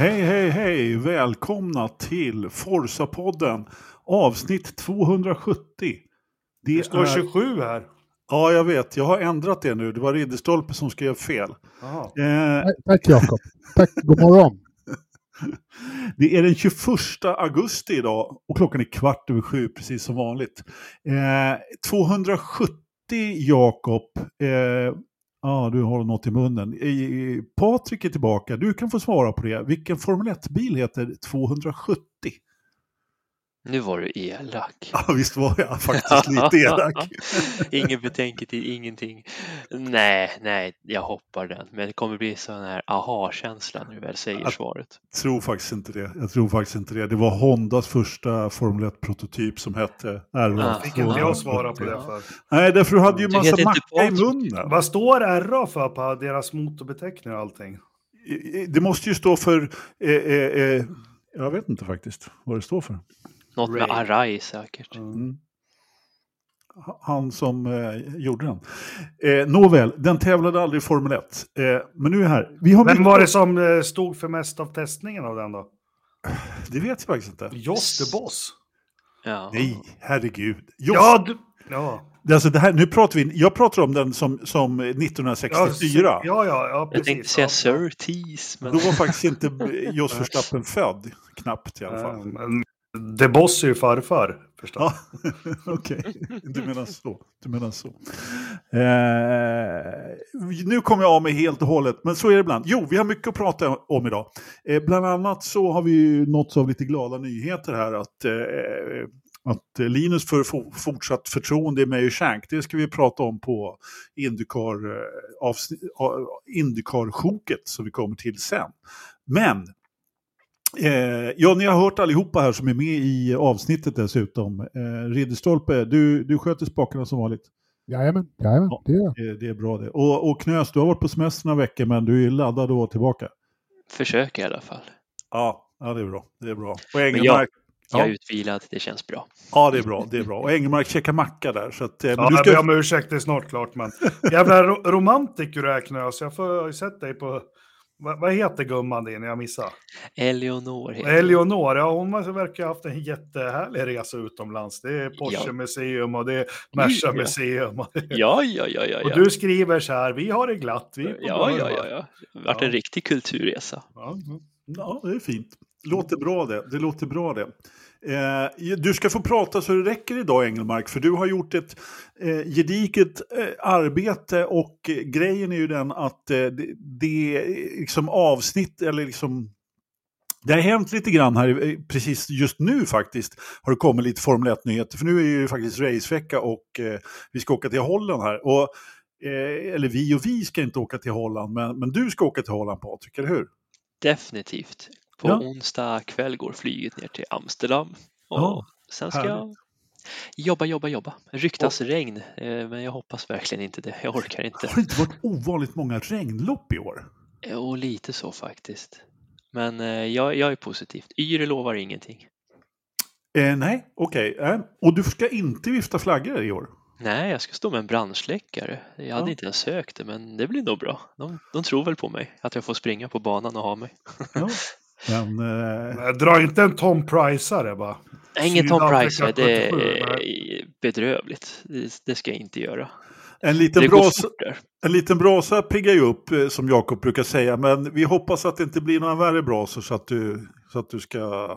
Hej, hej, hej! Välkomna till Forsa-podden avsnitt 270. Det, det står är... 27 här. Ja, jag vet. Jag har ändrat det nu. Det var Ridderstolpe som skrev fel. Eh... Tack Jakob. Tack, god morgon. Det är den 21 augusti idag och klockan är kvart över sju, precis som vanligt. Eh, 270 Jakob. Eh, Ja, du har något i munnen. Patrik är tillbaka. Du kan få svara på det. Vilken Formel 1-bil heter 270? Nu var du elak. Ja, visst var jag faktiskt lite elak. Ingen betänketid, ingenting. Nej, nej, jag hoppar den. Men det kommer bli sån här aha-känsla när du väl säger jag svaret. Jag tror faktiskt inte det. Jag tror faktiskt inte det. Det var Hondas första Formel 1-prototyp som hette RA. Fick inte jag svara på det för? Nej, därför du hade ju massa macka i munnen. Vad står RA för på deras motorbeteckning och allting? Det måste ju stå för... Eh, eh, eh, jag vet inte faktiskt vad det står för. Något Ray. med Arai säkert. Mm. Han som eh, gjorde den. Eh, nåväl, den tävlade aldrig i Formel 1. Eh, men nu är här. Vi har Vem var det som eh, stod för mest av testningen av den då? Det vet jag faktiskt inte. Joss the Boss. Ja. Nej, herregud. Joss. Ja, du... ja. Alltså det här, nu pratar vi, jag pratar om den som, som 1964. Ja, ja, ja, precis. Jag tänkte säga Surtees. Men... Då var faktiskt inte Jos Verstappen född, knappt i alla fall. The Boss är ju farfar förstås. Ja, Okej, okay. du menar så. Du menar så. Eh, nu kommer jag av mig helt och hållet, men så är det ibland. Jo, vi har mycket att prata om idag. Eh, bland annat så har vi nåtts av lite glada nyheter här att eh, att Linus får fortsatt förtroende i Shank, det ska vi prata om på eh, Indycar-sjoket som vi kommer till sen. Men Eh, ja, ni har hört allihopa här som är med i avsnittet dessutom. Eh, Ridderstolpe, du, du sköter spakarna som vanligt. Jajamän, jajamän ja, det gör jag. Det, är bra det. Och, och Knös, du har varit på semester några veckor men du är laddad och vara tillbaka. Försöker i alla fall. Ja, ja det är bra. Det är bra. Och Engelmark, jag, jag är utvilad, det känns bra. Ja, det är bra. Det är bra. Och Engelmark käkar macka där. Så att, eh, ja, du ska... jag ber om ursäkt, det är snart klart. Men jävla romantiker du är Knös. Jag får ju sett dig på vad, heter gumman din? Jag missade. Eleonor. Heter Eleonor, ja hon verkar ha haft en jättehärlig resa utomlands. Det är Porsche ja. Museum och det är Merca ja. Museum. Det... Ja, ja, ja, ja, Och du skriver så här, vi har det glatt. Vi ja, ja, ja, ja. Det har varit en riktig kulturresa. Ja. ja, det är fint. Låter bra det. Det låter bra det. Eh, du ska få prata så det räcker idag Engelmark, för du har gjort ett eh, gediget eh, arbete och eh, grejen är ju den att eh, det, det liksom avsnitt, eller liksom det har hänt lite grann här, precis just nu faktiskt, har det kommit lite Formel 1-nyheter. För nu är det ju faktiskt racevecka och eh, vi ska åka till Holland här. Och, eh, eller vi och vi ska inte åka till Holland, men, men du ska åka till Holland Patrik, eller hur? Definitivt. På ja. onsdag kväll går flyget ner till Amsterdam och ja, sen ska härligt. jag jobba, jobba, jobba. Ryktas och. regn, eh, men jag hoppas verkligen inte det. Jag orkar inte. Har det inte varit ovanligt många regnlopp i år? Jo, lite så faktiskt. Men eh, jag, jag är positiv. Yr lovar ingenting. Eh, nej, okej. Okay. Eh, och du ska inte vifta flaggor i år? Nej, jag ska stå med en brandsläckare. Jag hade ja. inte ens sökt det, men det blir nog bra. De, de tror väl på mig, att jag får springa på banan och ha mig. Ja. Men, eh... Dra inte en Tom Priceare bara. Ingen Tom Priceare, det är bedrövligt. Det, det, ska jag inte göra. En liten, brasa, en liten brasa piggar ju upp, eh, som Jakob brukar säga, men vi hoppas att det inte blir några värre brasor så att du, så att du ska...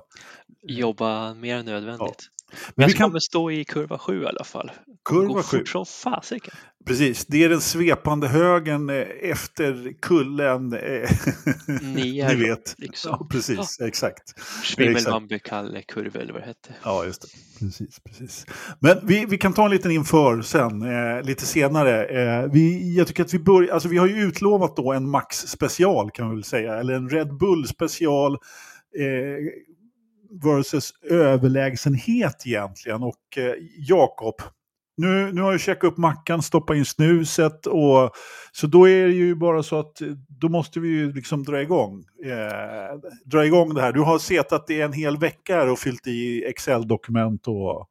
Jobba mer än nödvändigt. Men jag kan... kommer stå i kurva 7 i alla fall. Kurva 7? som fasiken. Precis, det är den svepande högen eh, efter kullen. Eh, Ner, Ni vet. Liksom. Ja, precis, ja. exakt. Schwimmelwambe kurva eller vad det hette. Ja, just det. Precis, precis. Men vi, vi kan ta en liten inför sen, eh, lite senare. Eh, vi, jag tycker att vi börjar, alltså vi har ju utlovat då en Max special kan vi väl säga, eller en Red Bull special. Eh, versus överlägsenhet egentligen. Och eh, Jakob, nu, nu har jag checkat upp mackan, stoppat in snuset och så då är det ju bara så att då måste vi ju liksom dra igång. Eh, dra igång det här. Du har sett att det är en hel vecka här och fyllt i Excel-dokument och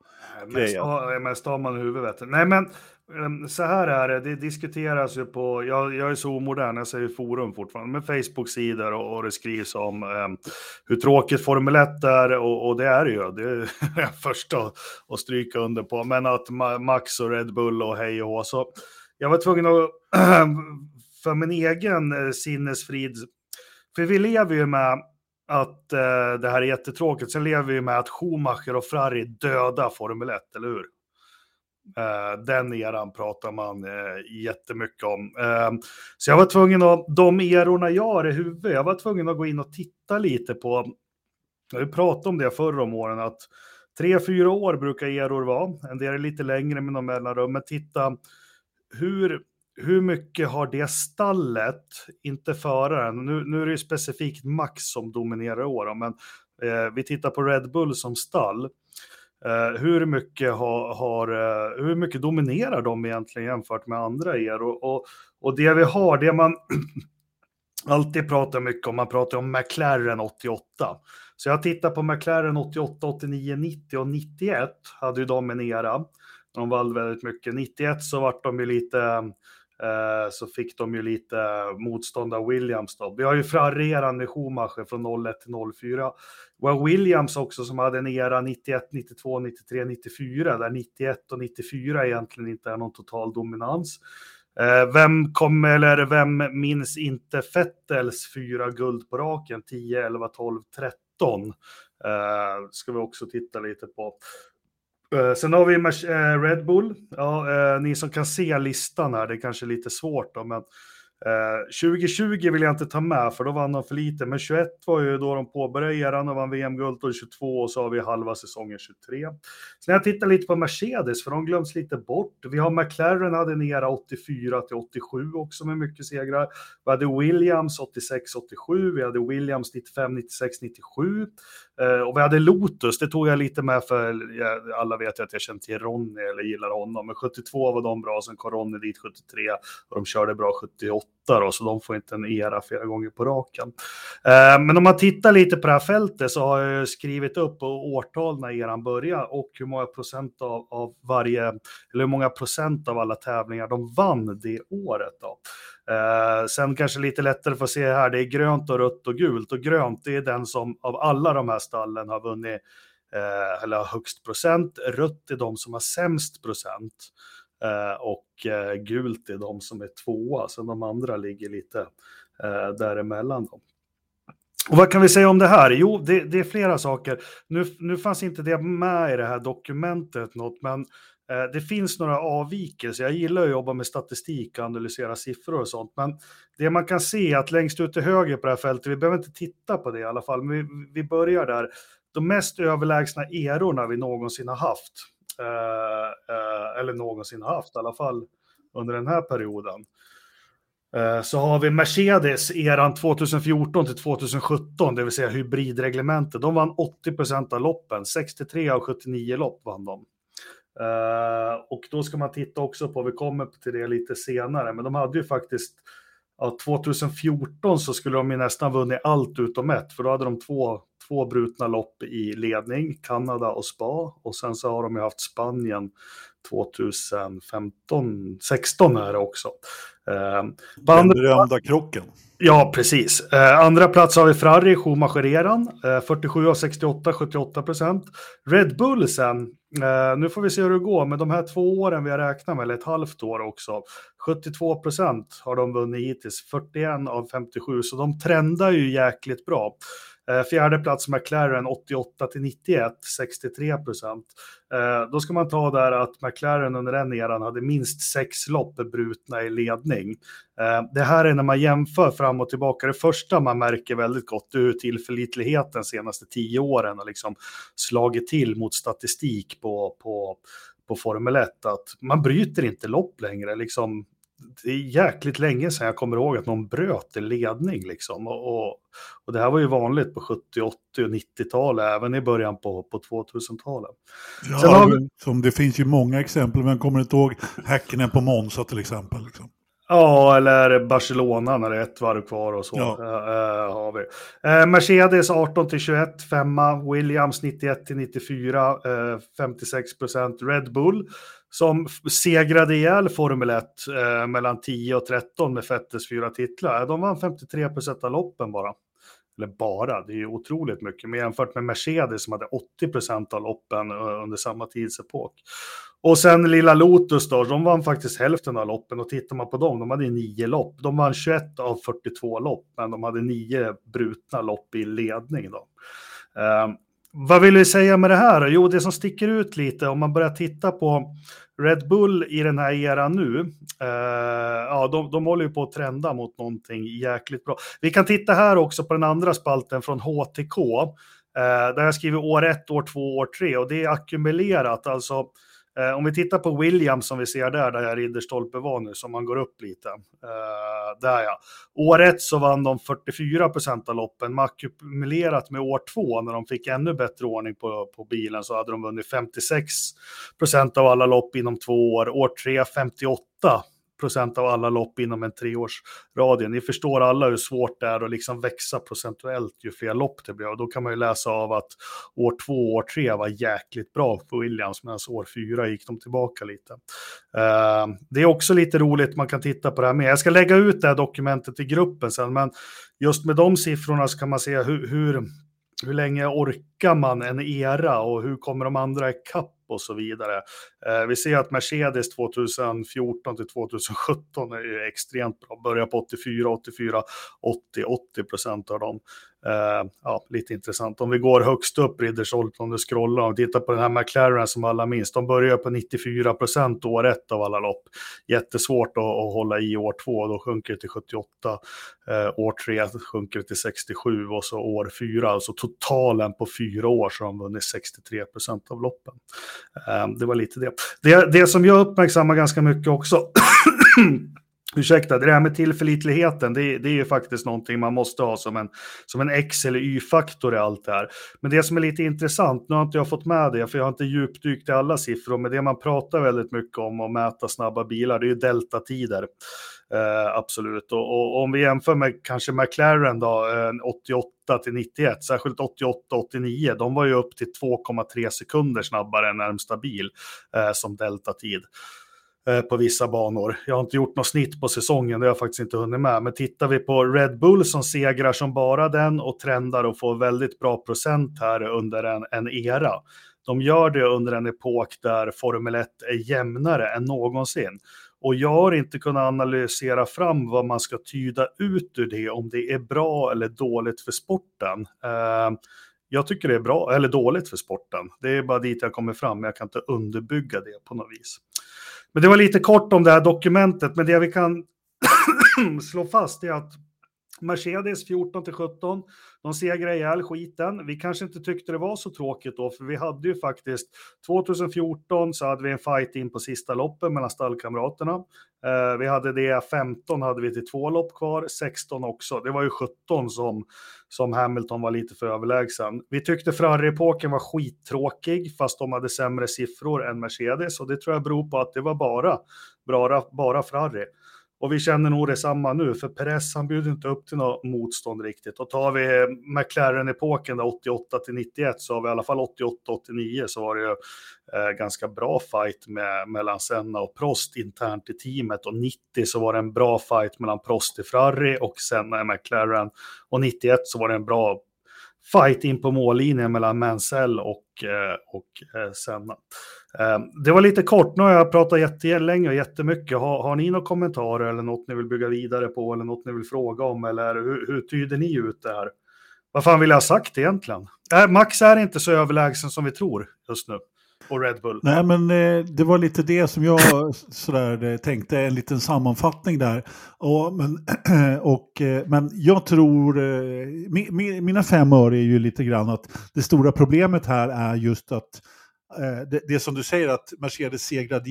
grejer. Mest har man i huvudet. Nej men Ehm, så här är det, det diskuteras ju på, jag, jag är så omodern, jag säger forum fortfarande, Men Facebook-sidor och, och, det skrivs om eh, hur tråkigt Formel 1 är och, och det är det ju, det är jag först att, att stryka under på, men att Max och Red Bull och hej och hå, så jag var tvungen att, för min egen eh, sinnesfrid, för vi lever ju med att eh, det här är jättetråkigt, sen lever vi med att Schumacher och Ferrari döda Formel 1, eller hur? Uh, den eran pratar man uh, jättemycket om. Uh, så jag var tvungen att, de erorna jag har i huvudet, jag var tvungen att gå in och titta lite på, jag har ju pratat om det förr om åren, att tre, fyra år brukar eror vara, en del är lite längre med någon mellanrum, men titta hur, hur mycket har det stallet, inte föraren, nu, nu är det ju specifikt Max som dominerar i år, men eh, vi tittar på Red Bull som stall, Eh, hur, mycket har, har hur mycket dominerar de egentligen jämfört med andra er? Och, och, och det vi har, det man alltid pratar mycket om, man pratar om McLaren 88. Så jag tittar på McLaren 88, 89, 90 och 91 hade ju de en era. De vann väldigt mycket. 91 så vart de ju lite Eh, Eh, så fick de ju lite motstånd av Williams då. Vi har ju Ferrari med Schumacher från 01 till 04. Vi har Williams också som hade en era 91, 92, 93, 94 där 91 och 94 egentligen inte är någon total dominans. Eh, vem kommer, eller vem minns inte Fettels fyra guld på raken? 10, 11, 12, 13. ska vi också titta lite på. Eh, sen har vi eh, Red Bull. Ja, eh, ni som kan se listan här, det är kanske lite svårt då, men 2020 vill jag inte ta med för då vann de för lite, men 21 var ju då de påbörjade eran och vann VM-guld och 22 och så har vi halva säsongen 23. Sen jag tittar lite på Mercedes, för de glöms lite bort. Vi har McLaren hade en era 84 till 87 också med mycket segrar. Vi hade Williams 86 87, vi hade Williams 95 96 97 Eh, och vi hade Lotus, det tog jag lite med för alla vet ju att jag känner till Ronny eller gillar honom, men 72 var de bra, sen kom Ronny dit 73 och de körde bra 78 då, så de får inte en era flera gånger på raken. Eh, men om man tittar lite på det här fältet så har jag skrivit upp årtal när eran började och hur många procent av, av varje, eller hur många procent av alla tävlingar de vann det året. Då. Eh, sen kanske lite lättare för att se här, det är grönt och rött och gult och grönt det är den som av alla de här stallen har vunnit eh, eller har högst procent. Rött är de som har sämst procent. Eh, och eh, gult är de som är tvåa, så de andra ligger lite eh, däremellan. Då. Och vad kan vi säga om det här? Jo, det, det, är flera saker. Nu, nu fanns inte det med i det här dokumentet något, men eh, Eh, det finns några avvikelser. Jag gillar att jobba med statistik och analysera siffror och sånt, men det man kan se är att längst ut till höger på det här fältet, vi behöver inte titta på det i alla fall, men vi, vi börjar där. De mest överlägsna erorna vi någonsin har haft Eh, eh eller någonsin haft, i alla fall under den här perioden. Eh, så har vi Mercedes, eran 2014 till 2017, det vill säga hybridreglementet. De vann 80 procent av loppen, 63 av 79 lopp vann de. Eh, och då ska man titta också på, vi kommer till det lite senare, men de hade ju faktiskt, ja, 2014 så skulle de ju nästan vunnit allt utom ett, för då hade de två två brutna lopp i ledning, Kanada och Spa. Och sen så har de ju haft Spanien 2015, 16 är det också. Eh, Den berömda krocken. Ja, precis. Eh, andra plats har vi Ferrari, Schumacher-eran, eh, 47 av 68, 78 procent. Red Bull sen, eh, nu får vi se hur det går, men de här två åren vi har räknat med, eller ett halvt år också, 72 procent har de vunnit hittills, 41 av 57, så de trendar ju jäkligt bra. Eh, fjärde plats McLaren 88 till 91, 63 procent. Eh, då ska man ta där att McLaren under den eran hade minst sex lopp brutna i ledning. Eh, det här är när man jämför fram och tillbaka. Det första man märker väldigt gott är hur tillförlitligheten de senaste tio åren har liksom slagit till mot statistik på, på, på Formel 1. Att man bryter inte lopp längre. Liksom, det är jäkligt länge sedan jag kommer ihåg att någon bröt en ledning. Liksom. Och, och, och det här var ju vanligt på 70, 80 och 90-talet, även i början på, på 2000-talet. Ja, vi... som det finns ju många exempel, men jag kommer inte ihåg Häckenen på Monza till exempel. Liksom. Ja, eller Barcelona när det är ett varv kvar och så. Ja. Uh, har vi. Uh, Mercedes 18 till 21, femma. Williams 91 till 94, uh, 56 procent. Red Bull som segrade ihjäl Formel 1 uh, mellan 10 och 13 med Fettes fyra titlar. De vann 53 procent av loppen bara. Eller bara, det är ju otroligt mycket. Men jämfört med Mercedes som hade 80 procent av loppen under samma tidsepok. Och sen lilla Lotus då, de vann faktiskt hälften av loppen och tittar man på dem, de hade nio lopp. De vann 21 av 42 lopp, men de hade nio brutna lopp i ledning då. Um, vad vill vi säga med det här? Jo, det som sticker ut lite om man börjar titta på Red Bull i den här eran nu, eh, ja, de, de håller ju på att trenda mot någonting jäkligt bra. Vi kan titta här också på den andra spalten från HTK, eh, där jag skriver år 1, år 2, år 3 och det är ackumulerat, alltså Eh, om vi tittar på Williams som vi ser där, där jag Ridderstolpe var nu, som man går upp lite. Eh, där ja. År ett så vann de 44 procent av loppen, men ackumulerat med år två, när de fick ännu bättre ordning på, på bilen, så hade de vunnit 56 procent av alla lopp inom två år. År tre 58 procent av alla lopp inom en treårsradie. Ni förstår alla hur svårt det är att liksom växa procentuellt ju fler lopp det blir. Och då kan man ju läsa av att år två och år tre var jäkligt bra för Williams, medan år fyra gick de tillbaka lite. Uh, det är också lite roligt, man kan titta på det här med. Jag ska lägga ut det här dokumentet i gruppen sen, men just med de siffrorna så kan man se hur, hur hur länge orkar man en era och hur kommer de andra ikapp och så vidare. Eh, vi ser att Mercedes 2014 till 2017 är extremt bra, börjar på 84, 84, 80, 80 procent av dem. Uh, ja, lite intressant. Om vi går högst upp, Riddersholt, om du scrollar och tittar på den här McLaren som alla minns, de börjar på 94 procent år ett av alla lopp. Jättesvårt att, att hålla i år två, då sjunker det till 78. Uh, eh, år tre sjunker det till 67 och så år fyra, alltså totalen på fyra år så har de vunnit 63 procent av loppen. Uh, det var lite det. det. Det som jag uppmärksammar ganska mycket också Ursäkta, det här med tillförlitligheten, det, det, är ju faktiskt någonting man måste ha som en, som en X eller Y-faktor i allt det här. Men det som är lite intressant, nu har inte jag fått med det, för jag har inte djupdykt i alla siffror, men det man pratar väldigt mycket om att mäta snabba bilar, det är ju deltatider. Eh, absolut, och, och, om vi jämför med kanske McLaren då, eh, 88 till 91, särskilt 88-89, de var ju upp till 2,3 sekunder snabbare än närmsta bil eh, som deltatid. Eh, på vissa banor. Jag har inte gjort något snitt på säsongen, det har jag faktiskt inte hunnit med. Men tittar vi på Red Bull som segrar som bara den och trendar och får väldigt bra procent här under en, en era. De gör det under en epok där Formel 1 är jämnare än någonsin. Och jag har inte kunnat analysera fram vad man ska tyda ut ur det, om det är bra eller dåligt för sporten. Eh, jag tycker det är bra, eller dåligt för sporten. Det är bara dit jag kommer fram, men jag kan inte underbygga det på något vis. Men det var lite kort om det här dokumentet, men det vi kan slå fast är att Mercedes 14 till 17, de segrade ihjäl skiten. Vi kanske inte tyckte det var så tråkigt då, för vi hade ju faktiskt 2014 så hade vi en fight in på sista loppen mellan stallkamraterna. Eh, vi hade det 15 hade vi till två lopp kvar, 16 också. Det var ju 17 som, som Hamilton var lite för överlägsen. Vi tyckte Ferrari-epoken var skittråkig, fast de hade sämre siffror än Mercedes och det tror jag beror på att det var bara, bara, bara Ferrari. Och vi känner nog detsamma nu, för Perez han bjuder inte upp till något motstånd riktigt. Och tar vi eh, McLaren-epoken 88 till 91 så har vi i alla fall 88-89 så var det ju eh, ganska bra fight med, mellan Senna och Prost internt i teamet. Och 90 så var det en bra fight mellan Prost i Ferrari och Senna i McLaren. Och 91 så var det en bra fight in på mållinjen mellan Mansell och, eh, och eh, Senna. Eh, det var lite kort, nu har jag pratat jättelänge och jättemycket. Har, har ni några kommentarer eller något ni vill bygga vidare på eller något ni vill fråga om eller hur, hur tyder ni ut det här? Vad fan vill jag ha sagt egentligen? Äh, Max är inte så överlägsen som vi tror just nu. Och Red Bull. Nej, men eh, det var lite det som jag sådär, eh, tänkte, en liten sammanfattning där. Och, men, och, eh, men jag tror, eh, mi, mina fem öre är ju lite grann att det stora problemet här är just att Eh, det, det som du säger att Mercedes segrade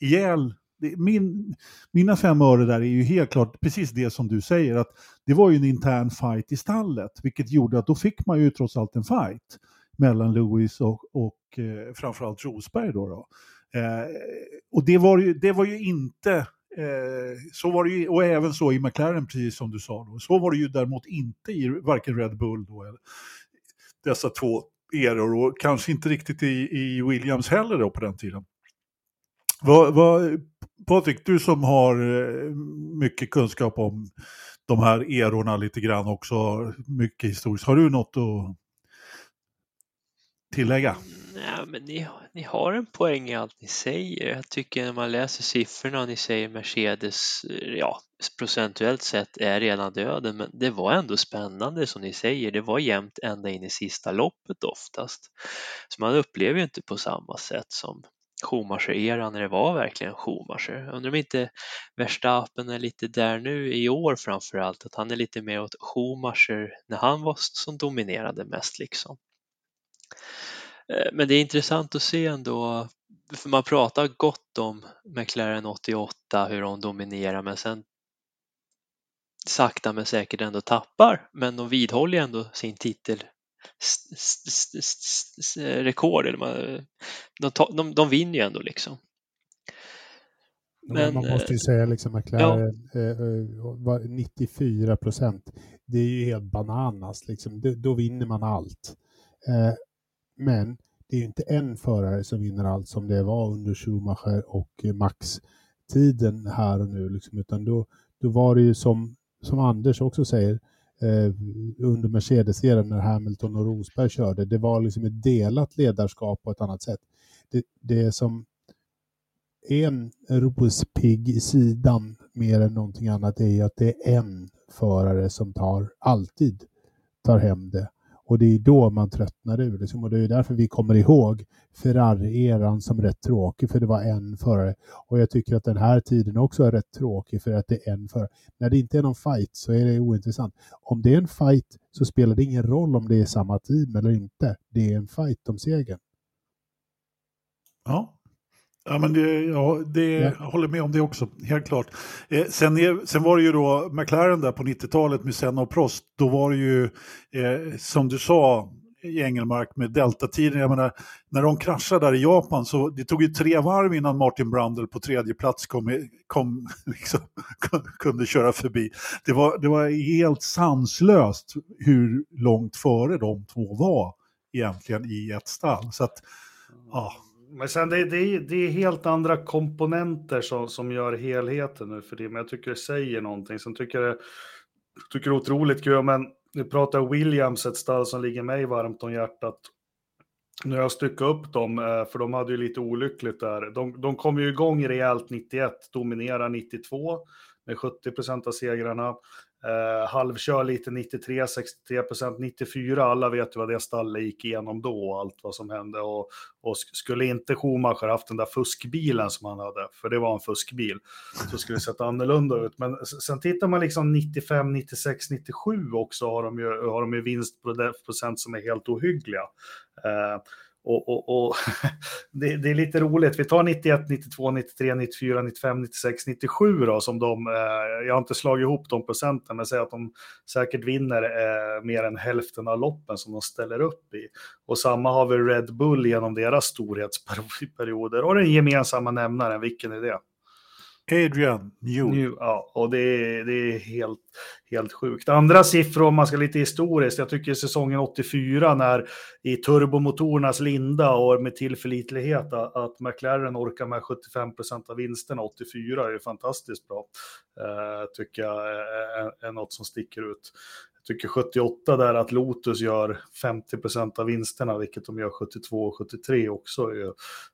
ihjäl min, mina fem öre där är ju helt klart precis det som du säger, att det var ju en intern fight i stallet, vilket gjorde att då fick man ju trots allt en fight mellan Lewis och, och eh, framförallt Rosberg. Då, då. Eh, och det var, ju, det var ju inte Eh, så var det ju, och även så i McLaren, precis som du sa. Då. Så var det ju däremot inte i varken Red Bull då, eller dessa två eror och kanske inte riktigt i, i Williams heller då på den tiden. Vad, vad, Patrik, du som har eh, mycket kunskap om de här erorna lite grann också, mycket historiskt. Har du något att tillägga? Nej, men ni, ni har en poäng i allt ni säger. Jag tycker när man läser siffrorna och ni säger Mercedes, eh, ja, procentuellt sett är redan döden, men det var ändå spännande som ni säger. Det var jämnt ända in i sista loppet oftast. Så man upplever ju inte på samma sätt som Schumacher-eran när det var verkligen Schumacher. Undrar om inte Verstappen är lite där nu i år framför allt, att han är lite mer åt Schumacher när han var som dominerade mest liksom. Eh, men det är intressant att se ändå, för man pratar gott om McLaren 88, hur de dominerar, men sen sakta men säkert ändå tappar, men de vidhåller ändå sin titel rekord. de, de, de vinner ju ändå liksom. Men, man måste ju eh, säga liksom McLaren ja. 94 procent. Det är ju helt bananas liksom. Då vinner man allt. Men det är inte en förare som vinner allt som det var under Schumacher och eh, Max-tiden här och nu, liksom, utan då, då var det ju som, som Anders också säger, eh, under Mercedes-eran när Hamilton och Rosberg körde, det var liksom ett delat ledarskap på ett annat sätt. Det, det som är en rospigg i sidan mer än någonting annat är ju att det är en förare som tar, alltid tar hem det. Och det är då man tröttnar ur. Liksom. Och det är därför vi kommer ihåg Ferrari-eran som rätt tråkig, för det var en förare. Och jag tycker att den här tiden också är rätt tråkig, för att det är en förare. När det inte är någon fight så är det ointressant. Om det är en fight så spelar det ingen roll om det är samma team eller inte. Det är en fight om segern. Ja, Ja, men det, ja, det, ja. jag håller med om det också, helt klart. Eh, sen, är, sen var det ju då McLaren där på 90-talet med Senna och Prost. Då var det ju, eh, som du sa, i Engelmark med deltatiden. Jag menar, när de kraschade där i Japan så det tog ju tre varv innan Martin Brundle på tredje plats kom, kom, liksom, kunde köra förbi. Det var, det var helt sanslöst hur långt före de två var egentligen i ett stall. Så att, ja. Men sen det, det, det är helt andra komponenter som, som gör helheten nu för det. Men jag tycker det säger någonting. Sen tycker jag det, tycker det är otroligt kul. Men nu pratar Williams, ett stall som ligger mig varmt om hjärtat. Nu har jag styckat upp dem, eh, för de hade ju lite olyckligt där. De, de kom ju igång rejält 91, dominerar 92 med 70 procent av segrarna. Eh, halvkör lite 93, 63 procent, 94. Alla vet ju vad det stallet gick igenom då och allt vad som hände. Och, och skulle inte Schumacher haft den där fuskbilen som han hade, för det var en fuskbil, så skulle det sett annorlunda ut. Men sen tittar man liksom 95, 96, 97 också har de ju, har de ju vinstprocent som är helt ohyggliga. Eh, och, och, och det, det, är lite roligt. Vi tar 91, 92, 93, 94, 95, 96, 97 då som de, eh, jag har inte slagit ihop de procenten, men säger att de säkert vinner eh, mer än hälften av loppen som de ställer upp i. Och samma har vi Red Bull genom deras storhetsperioder. Och den gemensamma nämnaren, vilken är det? Adrian New. New, ja, och det är, det är helt, helt sjukt. Andra siffror, om man ska lite historiskt, jag tycker säsongen 84 när i turbomotorernas linda och med tillförlitlighet att McLaren orkar med 75 procent av vinsterna 84 är ju fantastiskt bra. eh, tycker jag är, är något som sticker ut tycker 78 där att Lotus gör 50% av vinsterna, vilket de gör 72 och 73 också, är ju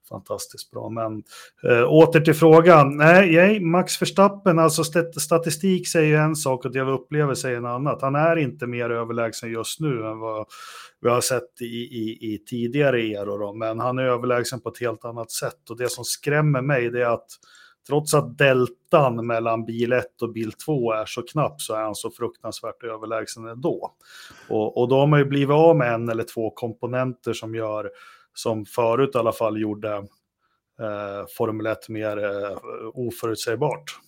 fantastiskt bra. Men eh, åter till frågan. Nej, nej, Max Verstappen, alltså statistik säger en sak och det vi upplever säger en annat. Han är inte mer överlägsen just nu än vad vi har sett i, i, i tidigare eror, men han är överlägsen på ett helt annat sätt. Och det som skrämmer mig det är att trots att deltan mellan bil 1 och bil 2 är så knapp så är han så fruktansvärt överlägsen ändå. Och, och då har man ju blivit av med en eller två komponenter som gör, som förut i alla fall gjorde eh, Formel 1 mer eh, oförutsägbart.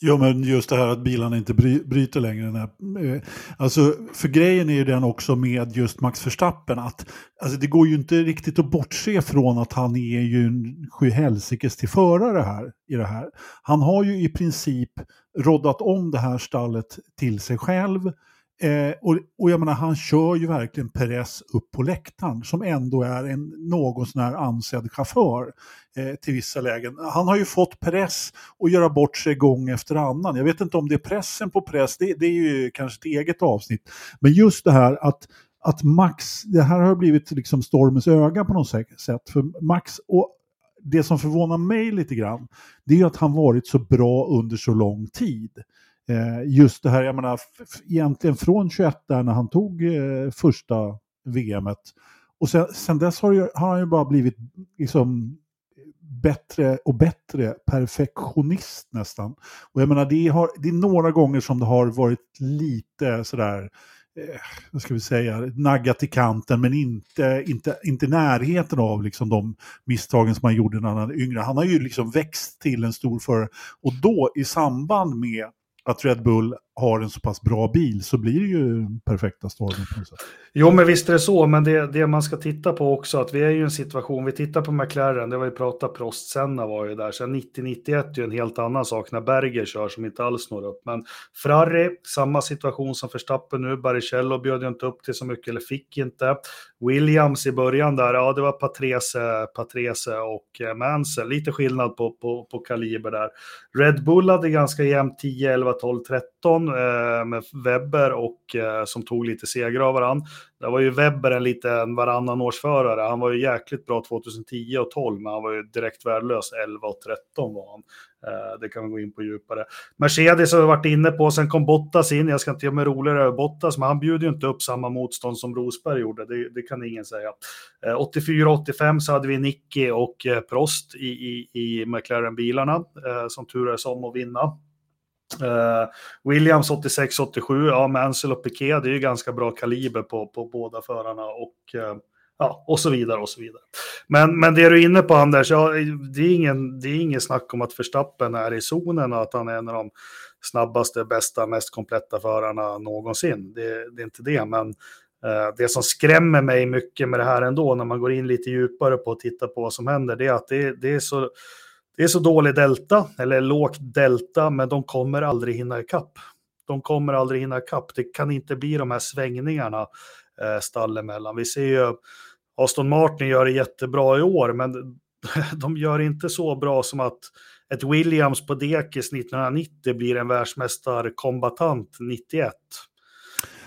Jo, men just det här att bilarna inte bry, bryter längre. När, eh, alltså, för grejen är ju den också med just Max Verstappen att alltså, det går ju inte riktigt att bortse från att han är ju en sjuhelsikes till förare här i det här. Han har ju i princip roddat om det här stallet till sig själv Eh, och, och jag menar, han kör ju verkligen Perez upp på läktaren som ändå är en någon sån här ansedd chaufför eh, till vissa lägen. Han har ju fått Perez att göra bort sig gång efter annan. Jag vet inte om det är pressen på press, det, det är ju kanske ett eget avsnitt. Men just det här att att Max, det här har blivit liksom stormens öga på något sätt. För Max, och det som förvånar mig lite grann, det är att han varit så bra under så lång tid. Eh, just det här, jag menar, egentligen från 21 där när han tog eh, första VMet. Och sen, sen dess har, ju, har, han ju bara blivit liksom bättre och bättre perfektionist nästan. Och jag menar, det, har, det är några gånger som det har varit lite sådär, eh, vad ska vi säga, naggat i kanten men inte, inte, inte närheten av liksom de misstagen som han gjorde när han var yngre. Han har ju liksom växt till en stor förare och då i samband med att Red Bull har en så pass bra bil så blir det ju perfekta stormen. Jo, men visst är det så, men det, det man ska titta på också, att vi är ju i en situation, vi tittar på McLaren, det var ju prata, Prost, Senna var ju där, sen 90-91 är ju en helt annan sak när Berger kör som inte alls når upp. Men Ferrari, samma situation som Verstappen nu, Baricello bjöd ju inte upp till så mycket, eller fick inte. Williams i början där, ja det var Patrese, Patrese och eh, Mansell, lite skillnad på, på, på kaliber där. Red Bull hade ganska jämnt 10, 11, 12, 13 eh, med Webber och eh, som tog lite segrar av varandra. Där var ju Webber en liten varannan årsförare. Han var ju jäkligt bra 2010 och 12, men han var ju direkt värdelös 11 och 13 var han. Eh, det kan vi gå in på djupare. Mercedes har vi varit inne på, sen kom Bottas in. Jag ska inte göra mig roligare över Bottas, men han bjuder ju inte upp samma motstånd som Rosberg gjorde. Det, det kan ingen säga. Eh, 84-85 så hade vi Nicky och eh, Prost i, i, i McLaren-bilarna eh, som turades om att vinna. Uh, Williams 86-87, ja, Mansell och Piquet, det är ju ganska bra kaliber på, på båda förarna och, uh, ja, och så vidare och så vidare. Men, men det du är inne på Anders, ja, det, är ingen, det är ingen snack om att Verstappen är i zonen och att han är en av de snabbaste, bästa, mest kompletta förarna någonsin. Det, det är inte det, men uh, det som skrämmer mig mycket med det här ändå, när man går in lite djupare på att titta på vad som händer, det är att det, det är så det är så dålig delta, eller lågt delta, men de kommer aldrig hinna ikapp. De kommer aldrig hinna ikapp. Det kan inte bli de här svängningarna eh, stall emellan. Vi ser ju Aston Martin gör det jättebra i år, men de gör inte så bra som att ett Williams på dekis 1990 blir en världsmästarkombatant 91.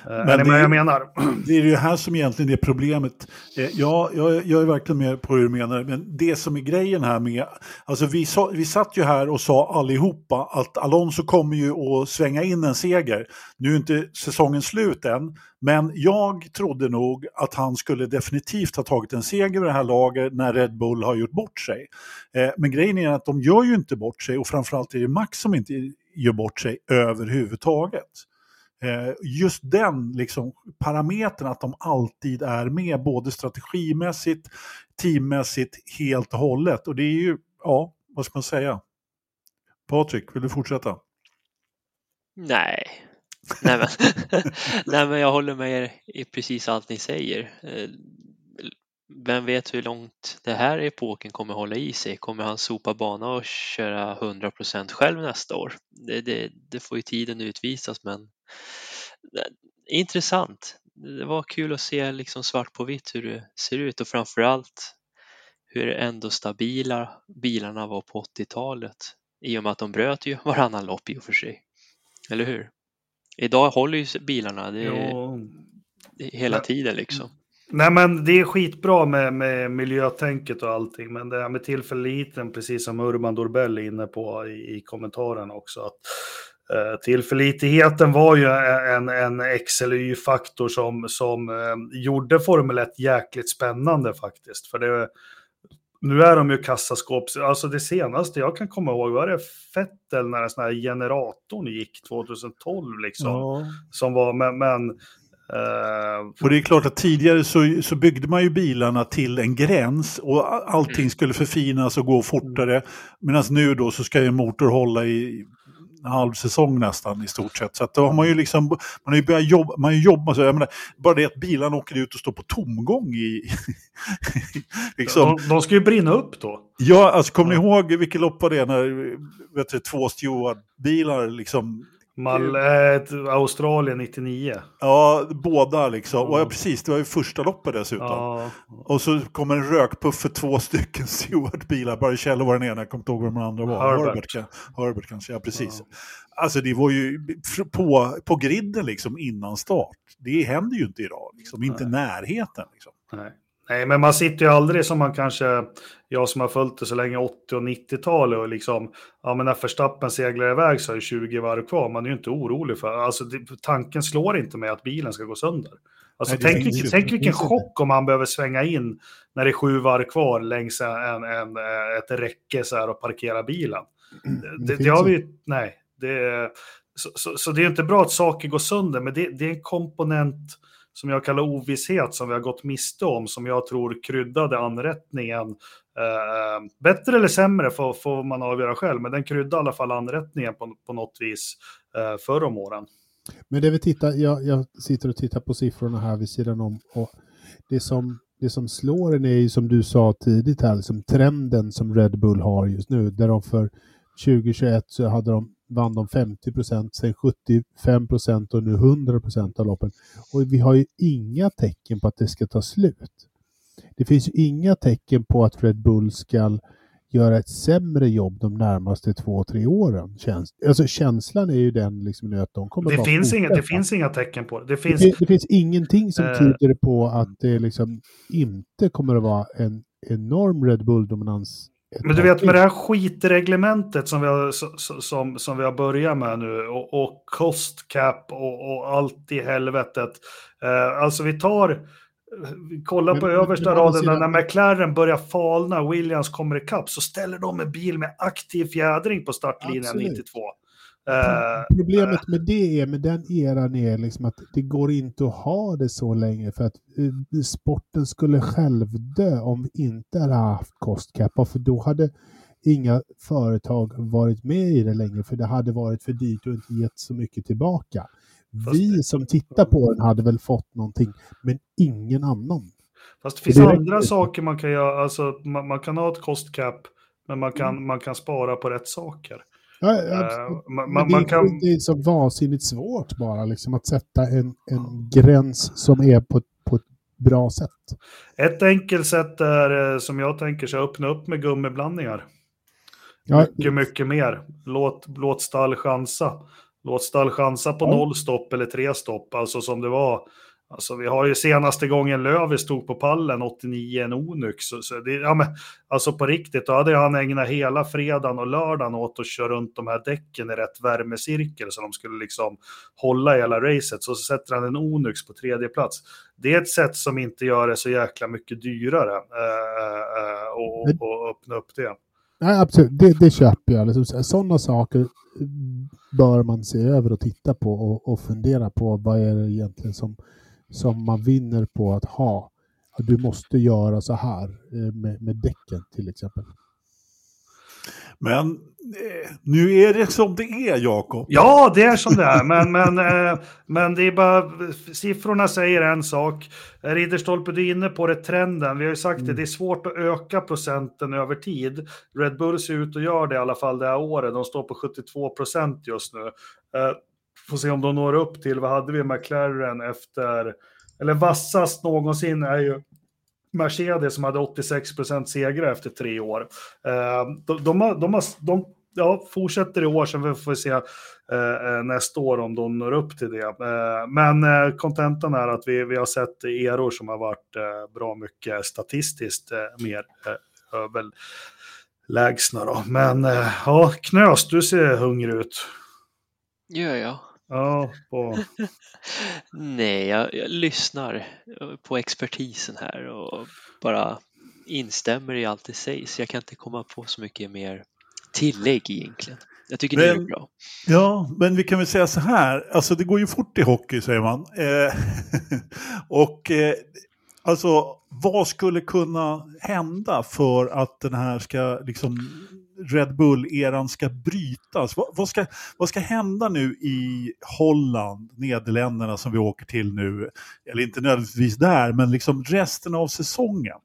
Eh, men är det, vad jag menar? Det är det här som egentligen är problemet. Eh, ja, jag, jag är verkligen med på hur du menar, men det som är grejen här med, alltså vi, sa, vi satt ju här och sa allihopa att Alonso kommer ju att svänga in en seger. Nu är inte säsongen slut än, men jag trodde nog att han skulle definitivt ha tagit en seger vid det här laget när Red Bull har gjort bort sig. Eh, men grejen är att de gör ju inte bort sig och framförallt är det Max som inte gör bort sig överhuvudtaget. Eh, just den liksom, parametern att de alltid är med, både strategimässigt, teammässigt, helt och hållet. Och det är ju, ja, vad ska man säga? Patrik, vill du fortsätta? Nej. Nej, men, Nej, men jag håller med er i precis allt ni säger. Eh, vem vet hur långt det här epoken kommer hålla i sig? Kommer han sopa bana och köra 100% själv nästa år? Det, det, det får ju tiden utvisas men intressant. Det var kul att se liksom svart på vitt hur det ser ut och framförallt hur ändå stabila bilarna var på 80-talet i och med att de bröt ju varannan lopp i och för sig. Eller hur? Idag håller ju bilarna det det hela tiden liksom. Nej men det är skitbra med, med miljötänket och allting, men det här med tillförliten, precis som Urban Dorbell är inne på i, i kommentaren också, att eh, tillförlitligheten var ju en, en XLY-faktor som, som eh, gjorde Formel 1 jäkligt spännande faktiskt. För det, nu är de ju kassaskåp, alltså det senaste jag kan komma ihåg var det Fettel när den sån här generatorn gick 2012 liksom. Ja. Som var, men, men Uh, och det är klart att tidigare så, så byggde man ju bilarna till en gräns och allting mm. skulle förfinas och gå fortare. Medan nu då så ska en motor hålla i halv säsong nästan i stort sett. Så att då har man ju liksom, man har ju börjat jobba, man har jobbat, så jag menar, bara det att bilarna åker ut och står på tomgång i... liksom. de, de ska ju brinna upp då. Ja, alltså kommer ni ihåg vilket lopp var det när vet du, två Stewart-bilar liksom Mal äh, Australien 99. Ja, båda liksom. Mm. Och ja, precis, det var ju första loppet dessutom. Ja. Och så kommer en rökpuff för två stycken Stewart-bilar. Bara Kjell var den ena, jag kommer inte ihåg vad de andra var. Herbert, Herbert, Herbert kanske, ja precis. Ja. Alltså det var ju på, på griden liksom innan start. Det händer ju inte idag, liksom. inte i närheten. Liksom. Nej. Nej, men man sitter ju aldrig som man kanske, jag som har följt det så länge, 80 och 90-talet och liksom, ja men när Verstappen seglar iväg så är det 20 varv kvar, man är ju inte orolig för, alltså det, tanken slår inte med att bilen ska gå sönder. Alltså Nej, tänk, vilken, tänk vilken chock om man behöver svänga in när det är sju varv kvar längs en, en, ett räcke så här och parkera bilen. Det, det, det har vi, nej, det, så, så, så, det är inte bra att saker går sönder, men det, det är en komponent som jag kallar ovisshet som vi har gått miste om, som jag tror kryddade anrättningen. Eh, bättre eller sämre får, får, man avgöra själv, men den kryddade i alla fall anrättningen på, på något vis eh, förr om åren. Men det vi tittar, jag, jag sitter och tittar på siffrorna här vid sidan om och det som, det som slår en är ju som du sa tidigt här, liksom trenden som Red Bull har just nu, där de för 2021 så hade de vann de 50 procent, sen 75 procent och nu 100 procent av loppen. Och vi har ju inga tecken på att det ska ta slut. Det finns ju inga tecken på att Red Bull ska göra ett sämre jobb de närmaste två, tre åren. Käns alltså känslan är ju den liksom att de kommer det finns, inga, det finns inga tecken på det. Det finns, det, det finns ingenting som uh, tyder på att det liksom inte kommer att vara en enorm Red Bull-dominans men du vet med det här skitreglementet som vi har, som, som vi har börjat med nu och, och cost cap och, och allt i helvetet. Eh, alltså vi tar, kolla på men, översta raden när McLaren börjar falna, Williams kommer ikapp så ställer de en bil med aktiv fjädring på startlinjen Absolut. 92. Uh, Problemet med det är, med den eran är liksom att det går inte att ha det så länge för att uh, sporten skulle själv dö om vi inte hade haft kostkappar för då hade inga företag varit med i det längre för det hade varit för dyrt och inte gett så mycket tillbaka. Vi som tittar på den hade väl fått någonting, men ingen annan. Fast det finns det andra saker man kan göra, alltså man, man kan ha ett kostcap, men man kan, mm. man kan spara på rätt saker. Ja, uh, man, man, det, kan... det är så vansinnigt svårt bara liksom, att sätta en, en gräns som är på, på ett bra sätt. Ett enkelt sätt är, eh, som jag tänker sig, öppna upp med gummiblandningar. Ja. Mycket, mycket mer. Låt, låt stall chansa. Låt stall chansa på ja. noll stopp eller tre stopp, alltså som det var Alltså vi har ju senaste gången Lövi stod på pallen 89 en Onux. Så, så det, ja, men, alltså på riktigt, då hade han ägnat hela fredagen och lördagen åt att köra runt de här däcken i rätt värmecirkel så de skulle liksom hålla hela racet. Så, så sätter han en Onux på tredje plats. Det är ett sätt som inte gör det så jäkla mycket dyrare äh, och, och, öppna upp det. Nej, absolut, det, det köper jag. Liksom, sådana saker bör man se över och titta på och, och fundera på vad är det egentligen som som man vinner på att ha. Du måste göra så här eh, med, med däcken till exempel. Men eh, nu är det som det är, Jakob. Ja, det är som det är. Men, men, eh, men det är bara, siffrorna säger en sak. Ridderstolpe, du är inne på det, trenden. Vi har ju sagt mm. det, det är svårt att öka procenten över tid. Red Bull ser ut att göra det i alla fall det här året. De står på 72 procent just nu. Får se om de når upp till, vad hade vi McLaren efter, eller vassast någonsin är ju Mercedes som hade 86 procent segrar efter tre år. Eh, de, de, har, de, har, de ja, fortsätter i år, sen får vi se eh, eh nästa år om de når upp till det. Eh, men kontentan är att vi, vi har sett eror som har varit bra mycket statistiskt mer överlägsna. Då. Men ja, Knös, du ser hungrig ut. Gör jag? Ja, på... Nej, jag, jag, lyssnar på expertisen här och bara instämmer i allt det sägs. Jag kan inte komma på så mycket mer tillägg egentligen. Jag tycker men, det är bra. Ja, men vi kan väl säga så här, alltså det går ju fort i hockey säger man. Eh, och eh, Alltså, vad skulle kunna hända för att den här ska, liksom, Red Bull-eran ska brytas? Vad, vad, ska, vad ska hända nu i Holland, Nederländerna som vi åker till nu? Eller inte nödvändigtvis där, men liksom resten av säsongen.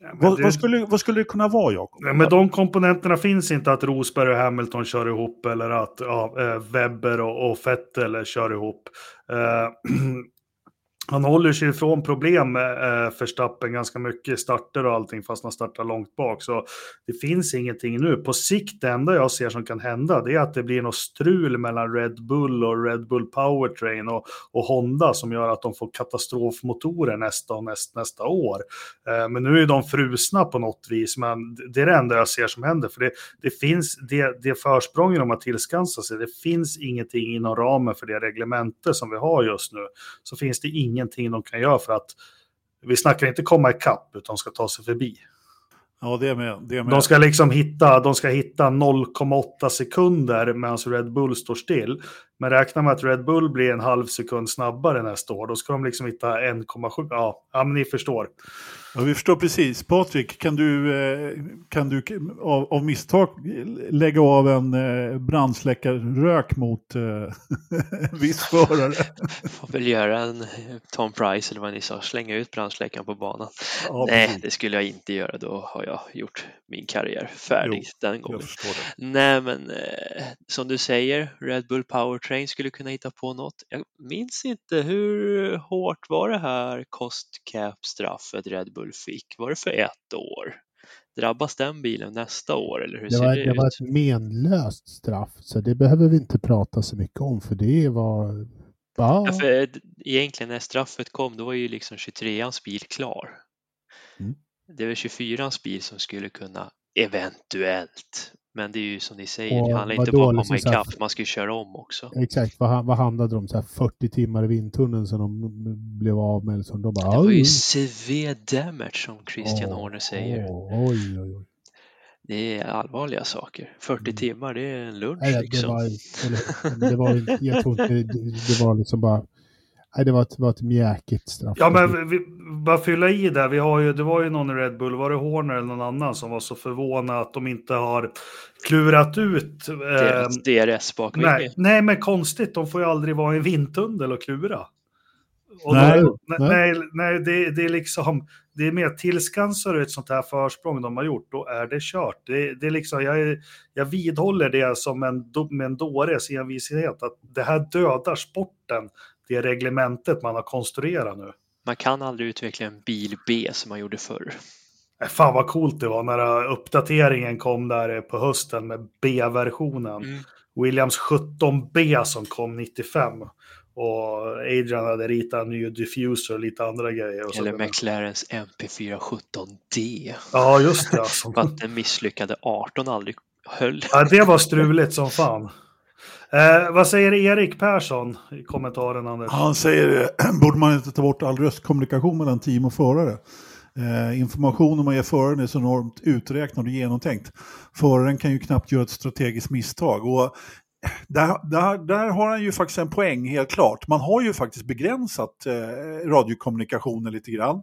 Ja, vad, det... vad, skulle, vad skulle det kunna vara, Jakob? Ja, men de komponenterna finns inte att Rosberg och Hamilton kör ihop eller att ja, eh, Webber och, och Vettel kör ihop. Uh, han håller sig ifrån problem eh, för Stappen ganska mycket, starter och allting, fast han startar långt bak. Så det finns ingenting nu. På sikt, det enda jag ser som kan hända, det är att det blir något strul mellan Red Bull och Red Bull Powertrain och, och Honda som gör att de får katastrofmotorer nästa och näst, nästa år. Eh, men nu är de frusna på något vis, men det är det enda jag ser som händer. För det, det finns, det, det försprång de har tillskansat sig, det finns ingenting inom ramen för det reglemente som vi har just nu. Så finns det inget ingenting de kan göra för att vi snackar inte komma ikapp utan ska ta sig förbi. Ja, det med. Det med. De ska liksom hitta, de ska hitta 0,8 sekunder medan Red Bull står still. Men räknar med att Red Bull blir en halv sekund snabbare nästa år, då ska de liksom hitta 1,7. Ja, ja, men ni förstår. Ja, vi förstår precis. Patrik, kan du, eh, kan du av, av misstag lägga av en eh, brandsläckarrök mot eh, en viss förare? Får väl göra en Tom Price eller vad ni sa, slänga ut brandsläckaren på banan. Ja, Nej, precis. det skulle jag inte göra. Då har jag gjort min karriär färdig jo, den gången. Nej, men som du säger, Red Bull Powertrain skulle kunna hitta på något. Jag minns inte hur hårt var det här cost cap straffet Red Bull fick, var det för ett år? Drabbas den bilen nästa år eller hur det ser var, det, det ut? var ett menlöst straff, så det behöver vi inte prata så mycket om för det var... Ja. ja för egentligen när straffet kom då var ju liksom 23ans bil klar. Mm. Det var 24ans bil som skulle kunna eventuellt men det är ju som ni säger, och det handlar inte bara om att komma liksom ikapp, man ska ju köra om också. Exakt, vad, vad handlade det om? Så här 40 timmar i vindtunneln som de blev av med? Liksom. De bara, det var ju severe damage som Christian oh, Horner säger. Oh, oj, oj, oj. Det är allvarliga saker. 40 mm. timmar, det är en lunch Nej, liksom. Det var, eller, det var, jag tror inte, det, det var liksom bara Nej, det var ett, var ett mjäkigt straff. Ja, men vi, bara fylla i där. Vi har ju, det var ju någon i Red Bull, var det Horner eller någon annan som var så förvånad att de inte har klurat ut... Eh, DRS bakvinge. Nej, nej, men konstigt. De får ju aldrig vara i en vindtunnel och klura. Och nej, då, nej, nej, nej det, det, är liksom, det är mer tillskansar ett sånt här försprång de har gjort, då är det kört. Det, det är liksom, jag, jag vidhåller det som en, med en dåres envishet, att det här dödar sporten det reglementet man har konstruerat nu. Man kan aldrig utveckla en bil B som man gjorde förr. Äh, fan vad coolt det var när uppdateringen kom där på hösten med B-versionen. Mm. Williams 17B som kom 95. Och Adrian hade ritat en ny diffuser och lite andra grejer. Och Eller McLarens MP417D. Ja, just det. Alltså. För att den misslyckade 18 aldrig höll. Ja, det var struligt som fan. Eh, vad säger Erik Persson i kommentaren Anders? Han säger, eh, borde man inte ta bort all röstkommunikation mellan team och förare? Eh, informationen man ger föraren är så enormt uträknad och genomtänkt. Föraren kan ju knappt göra ett strategiskt misstag. Och eh, där, där, där har han ju faktiskt en poäng helt klart. Man har ju faktiskt begränsat eh, radiokommunikationen lite grann.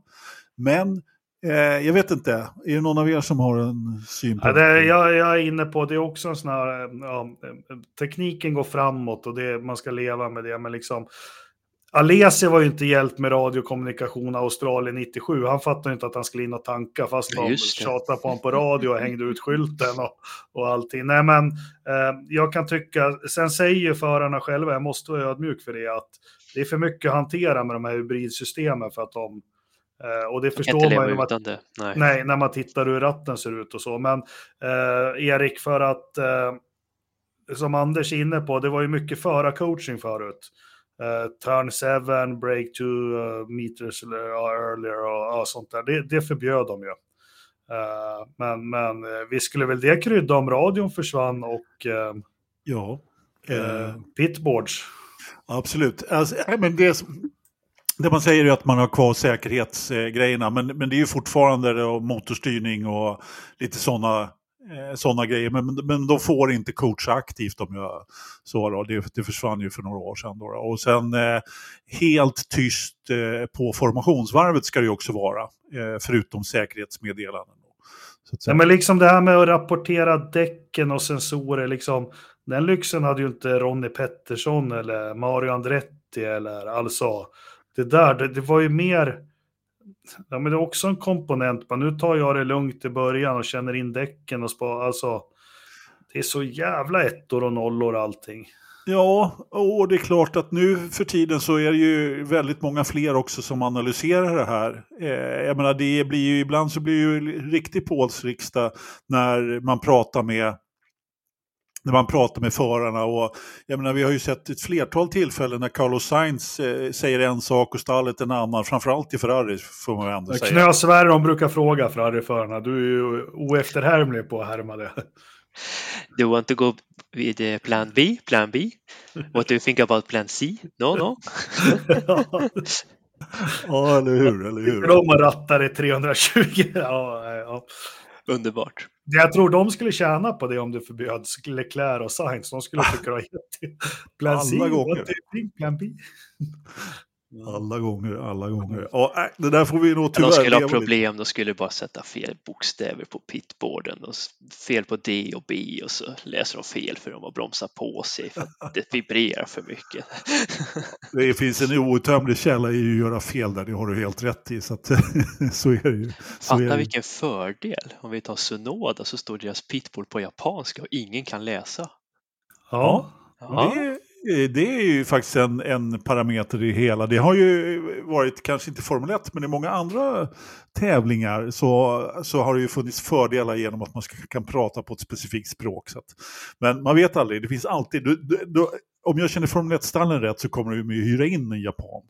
Men Eh, jag vet inte, är det någon av er som har en syn på ja, det? Jag, jag, är inne på, det är också en sån här, ja, tekniken går framåt och det, man ska leva med det, men liksom Alesi var ju inte hjälpt med radiokommunikation Australien 97. Han fattade inte att han skulle in och tanka fast de tjatade på honom på radio och hängde ut skylten och, och allting. Nej, men eh, jag kan tycka, sen säger ju förarna själva, jag måste vara ödmjuk för det, att det är för mycket att hantera med de här hybridsystemen för att de Eh, och det förstår man ju när nej. nej. när man tittar hur ratten ser ut och så. Men eh, Erik, för att eh, som Anders är inne på, det var ju mycket förarcoaching förut. Uh, turn 7, break 2 uh, meters earlier och uh, sånt där. Det, det förbjöd de ju. Uh, men men uh, vi skulle väl det krydda om radion försvann och ja, pitboards. Absolut. Alltså, men det, det man säger är att man har kvar säkerhetsgrejerna, men, men det är ju fortfarande motorstyrning och lite sådana eh, sådana grejer. Men, men de får inte coacha aktivt om jag så. Då. Det, det försvann ju för några år sedan. Då. Och sen eh, helt tyst eh, på formationsvarvet ska det ju också vara, eh, förutom säkerhetsmeddelanden. Så ja, men liksom det här med att rapportera däcken och sensorer, liksom, den lyxen hade ju inte Ronnie Pettersson eller Mario Andretti eller alltså det där, det, det var ju mer ja, men det är också en komponent. Men nu tar jag det lugnt i början och känner in däcken och spar. Alltså, det är så jävla ettor och nollor allting. Ja, och det är klart att nu för tiden så är det ju väldigt många fler också som analyserar det här. Eh, jag menar, det blir ju, ibland så blir det ju riktig polsriksdag när man pratar med när man pratar med förarna. Och, jag menar, vi har ju sett ett flertal tillfällen när Carlos Sainz eh, säger en sak och stallet en annan, framförallt i Ferrari får man ändå säga. Knösvärre de brukar fråga Ferrari-förarna, du är ju oefterhärmlig på att härma det. Do you want to go with uh, plan B? Plan B? What do you think about plan C? No, no. ja, eller hur, eller hur. De rattar i 320. ja, ja. Underbart. Jag tror de skulle tjäna på det om du förbjöd Leclerc och Sainz. De skulle tycka det var jätte... Alla gånger. Plan B. Alla gånger, alla gånger. Ja, det där får vi nog tyvärr De skulle ha problem, de skulle bara sätta fel bokstäver på pitboarden. Och fel på D och B och så läser de fel för de har bromsat på sig för att det vibrerar för mycket. Det finns en outtömlig källa i att göra fel där, det har du helt rätt i. Så, att, så är det ju. Fatta vilken fördel. Om vi tar Sunoda så står deras pitboard på japanska och ingen kan läsa. Ja, ja. Det, det är ju faktiskt en, en parameter i hela. Det har ju varit, kanske inte Formel 1, men i många andra tävlingar så, så har det ju funnits fördelar genom att man ska, kan prata på ett specifikt språk. Så att, men man vet aldrig, det finns alltid, du, du, du, om jag känner Formel 1-stallen rätt så kommer de ju hyra in en japan.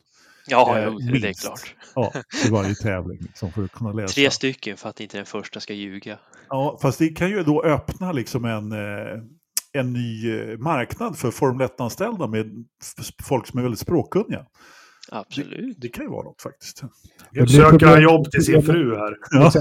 Ja, eh, det är klart. Ja, i varje tävling. Liksom, för att kunna läsa. Tre stycken för att inte den första ska ljuga. Ja, fast det kan ju då öppna liksom en, eh, en ny eh, marknad för Formel 1-anställda med folk som är väldigt språkkunniga. Absolut. Det, det, kan ju vara något faktiskt. Jag söker han jobb till sin fru här. Ja.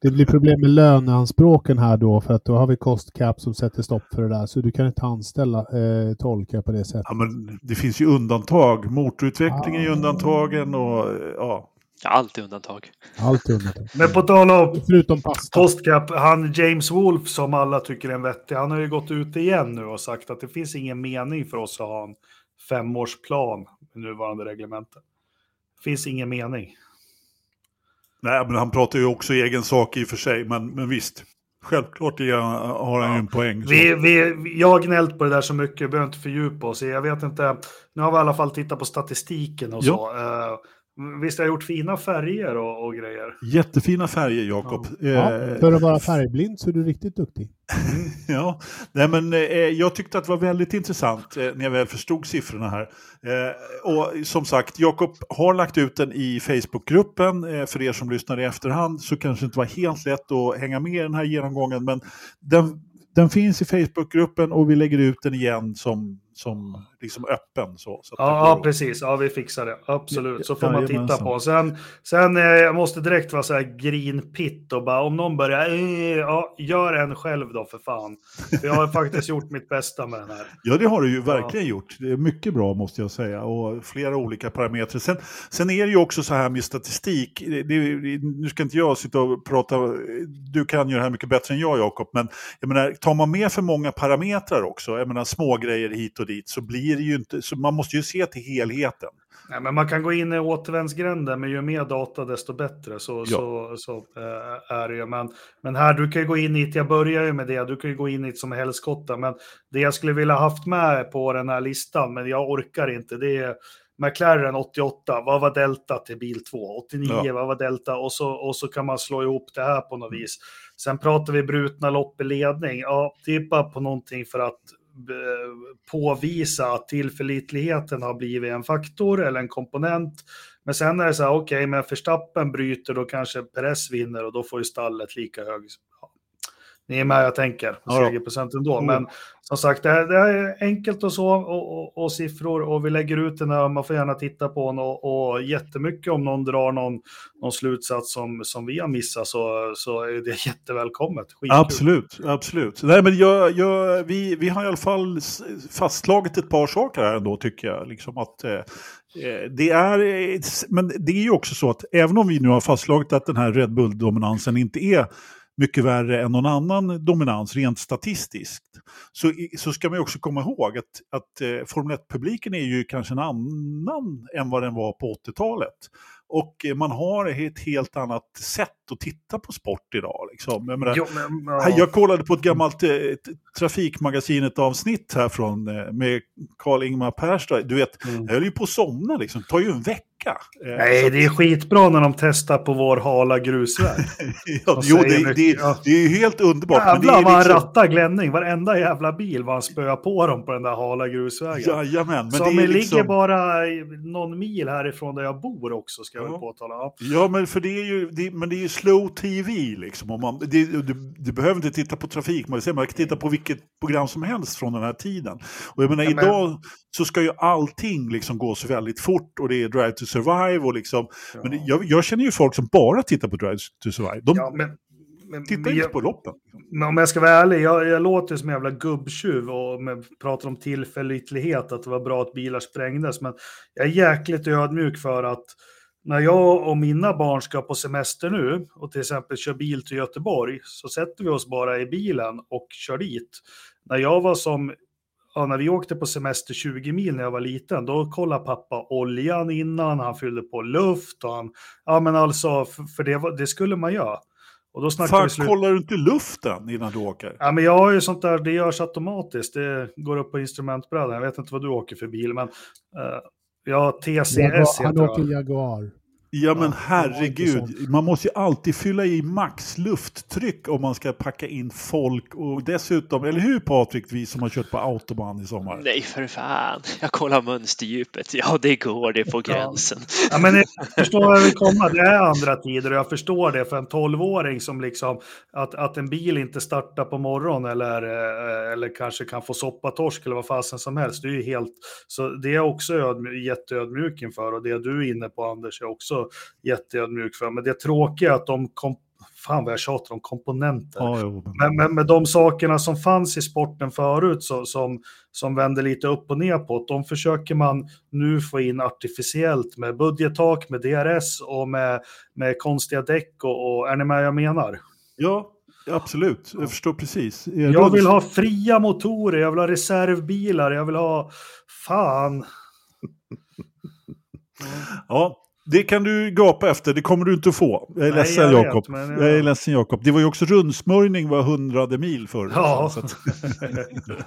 Det blir problem med löneanspråken här då för att då har vi cost cap som sätter stopp för det där. Så du kan inte anställa eh, tolkar på det sättet. Ja, men det finns ju undantag. Motorutveckling är ju undantagen och ja. Allt är undantag. Allt är undantag. Men på tal om Förutom pasta. Postcap, han James Wolf som alla tycker är en vettig, han har ju gått ut igen nu och sagt att det finns ingen mening för oss att ha en femårsplan med nuvarande reglemente. Det finns ingen mening. Nej, men han pratar ju också egen sak i och för sig, men, men visst. Självklart är, har han ju en poäng. Vi, vi, jag har gnällt på det där så mycket, vi behöver inte fördjupa oss Jag vet inte, nu har vi i alla fall tittat på statistiken och så. Visst har jag gjort fina färger och, och grejer? Jättefina färger, Jakob. Ja. ja. Eh, för att vara färgblind så är du riktigt duktig. ja, Nej, men, eh, jag tyckte att det var väldigt intressant eh, när jag väl förstod siffrorna här. Eh, och som sagt, Jakob har lagt ut den i Facebookgruppen. Eh, för er som lyssnar i efterhand så kanske det inte var helt lätt att hänga med i den här genomgången. Men den, den finns i Facebookgruppen och vi lägger ut den igen som som liksom öppen. Så, så ja, precis. Ja, vi fixar det. Absolut. Så får ja, man titta på. Sen, sen eh, jag måste direkt vara så här green pit och bara om någon börjar, eh, ja, gör en själv då för fan. För jag har faktiskt gjort mitt bästa med den här. Ja, det har du ju verkligen ja. gjort. Det är mycket bra måste jag säga och flera olika parametrar. Sen, sen är det ju också så här med statistik. Det, det, nu ska inte jag sitta och prata, du kan ju det här mycket bättre än jag Jakob, men jag menar, tar man med för många parametrar också, jag menar små grejer hit och dit så blir det ju inte, så man måste ju se till helheten. Nej, men man kan gå in i återvändsgränden, men ju mer data desto bättre. Så, ja. så, så äh, är det ju. Men, men här, du kan ju gå in i, jag börjar ju med det, du kan ju gå in i som helskotta. Men det jag skulle vilja haft med på den här listan, men jag orkar inte, det är McLaren 88, vad var delta till bil 2? 89, ja. vad var delta? Och så, och så kan man slå ihop det här på något vis. Sen pratar vi brutna lopp i ledning. Ja, tippa på någonting för att Eh, påvisa att tillförlitligheten har blivit en faktor eller en komponent. Men sen är det så här, okej, okay, men förstappen bryter, då kanske Perez vinner och då får ju stallet lika hög. Ni är med jag tänker, Ja. segerprocent ändå. Mm. Men som sagt, det är, det är enkelt och så och, och, och siffror och vi lägger ut den där, man får gärna titta på den och, och jättemycket om någon drar någon, någon slutsats som, som vi har missat så, så är det jättevälkommet. Skitkul. Absolut, absolut. Nej, men jag, jag, vi, vi har i alla fall fastslagit ett par saker här ändå tycker jag. Liksom att, eh, eh, det är, eh, men det är ju också så att även om vi nu har fastslagit att den här Red Bull-dominansen inte är mycket värre än någon annan dominans rent statistiskt. Så, så ska man ju också komma ihåg att, att eh, Formel 1-publiken är ju kanske en annan än vad den var på 80-talet. Och man har ett helt annat sätt att titta på sport idag. Liksom. Jag, menar, Jo, men, ja. jag kollade på ett gammalt eh, Trafikmagasinet-avsnitt här från, eh, med Karl-Ingmar Perstad. Du vet, Mm. jag höll ju på att somna liksom. Det tar ju en vecka. Eh, Nej, att- det är skitbra när de testar på vår hala grusväg. ja, jo, det, mycket, det, ja. det är ju helt underbart. Jävlar är vad han liksom- rattar glänning. Varenda jävla bil var han spöa på dem på den där hala grusvägen. Jajamän, men Som det är ligger liksom... bara i- någon mil härifrån där jag bor också, ska jag Ja. påtala. Ja. Ja, men för det är ju, det, men det är ju slow tv liksom. Om man, det, du, du behöver inte titta på trafik, man kan titta på vilket program som helst från den här tiden. Och jag menar, Ja, men- idag så ska ju allting liksom gå så väldigt fort och det är Drive to Survive och liksom. Men det, jag, jag känner ju folk som bara tittar på Drive to Survive. De Ja, men, men, tittar men inte på loppen. men om jag ska vara ärlig, jag, jag låter som en jävla gubbtjuv och med, pratar om tillförlitlighet, att det var bra att bilar sprängdes. Men jag är jäkligt ödmjuk för att när jag och mina barn ska på semester nu och till exempel kör bil till Göteborg så sätter vi oss bara i bilen och kör dit. När jag var som Ja, när vi åkte på semester 20 mil när jag var liten, då kollade pappa oljan innan, han fyllde på luft och han, ja men alltså, för, för det, det skulle man göra. Och då Fan, vi slut. kollar du inte luften innan du åker? Ja, men jag har ju sånt där, det görs automatiskt, det går upp på instrumentbrädan. Jag vet inte vad du åker för bil, men uh, jag har TCS Jaguar, han åker. Jaguar. Ja men Ja, herregud, man måste ju alltid fylla i max lufttryck om man ska packa in folk och dessutom, eller hur Patrik, vi som har kört på autobahn i sommar? Nej, för fan. Jag kollar mönsterdjupet. Ja, det går. Det är på gränsen. Ja, men jag förstår vad jag vill komma. Det är andra tider och jag förstår det för en 12-åring som liksom att, att en bil inte startar på morgonen eller, eh, eller kanske kan få soppatorsk eller vad fasen som helst. Det är ju helt, så det är jag också jätteödmjuk inför och det du är inne på Anders är också jätteödmjuk för. Men det är tråkiga att de kom, fan vad jag tjatar om komponenter. Jo, men- Men, med de sakerna som fanns i sporten förut så, som, som vände lite upp och ner på, de försöker man nu få in artificiellt med budgettak, med DRS och med, med konstiga däck och, och är ni med jag menar? ja absolut, jag förstår precis. Jag vill ha fria motorer, jag vill ha reservbilar, jag vill ha fan. Ja, det kan du gapa efter, det kommer du inte få. Jag är Nej, ledsen jag vet, Jakob. men Jag är ledsen Jakob. Det var ju också rundsmörjning var hundrade mil förr. Ja. Så att,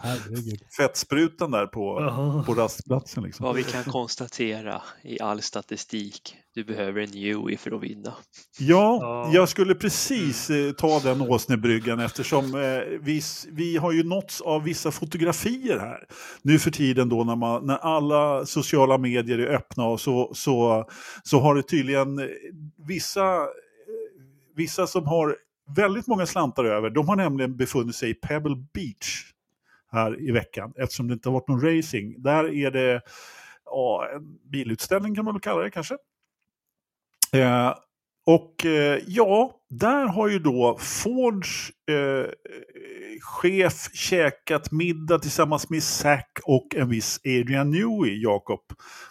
Herregud. fettsprutan där på, Jaha. på rastplatsen liksom. Vad vi kan konstatera i all statistik. Du behöver en Yui för att vinna. Ja, Ja. jag skulle precis eh, ta den åsnebryggan eftersom eh, vi, vi har ju nåtts av vissa fotografier här. Nu för tiden då när, man, när alla sociala medier är öppna och så, så, så har det tydligen eh, vissa, eh, vissa som har väldigt många slantar över, de har nämligen befunnit sig i Pebble Beach här i veckan eftersom det inte har varit någon racing. Där är det ja, en bilutställning kan man väl kalla det kanske. Eh, och eh, ja, där har ju då Fords eh, chef käkat middag tillsammans med Zack och en viss Adrian Newey, Jakob.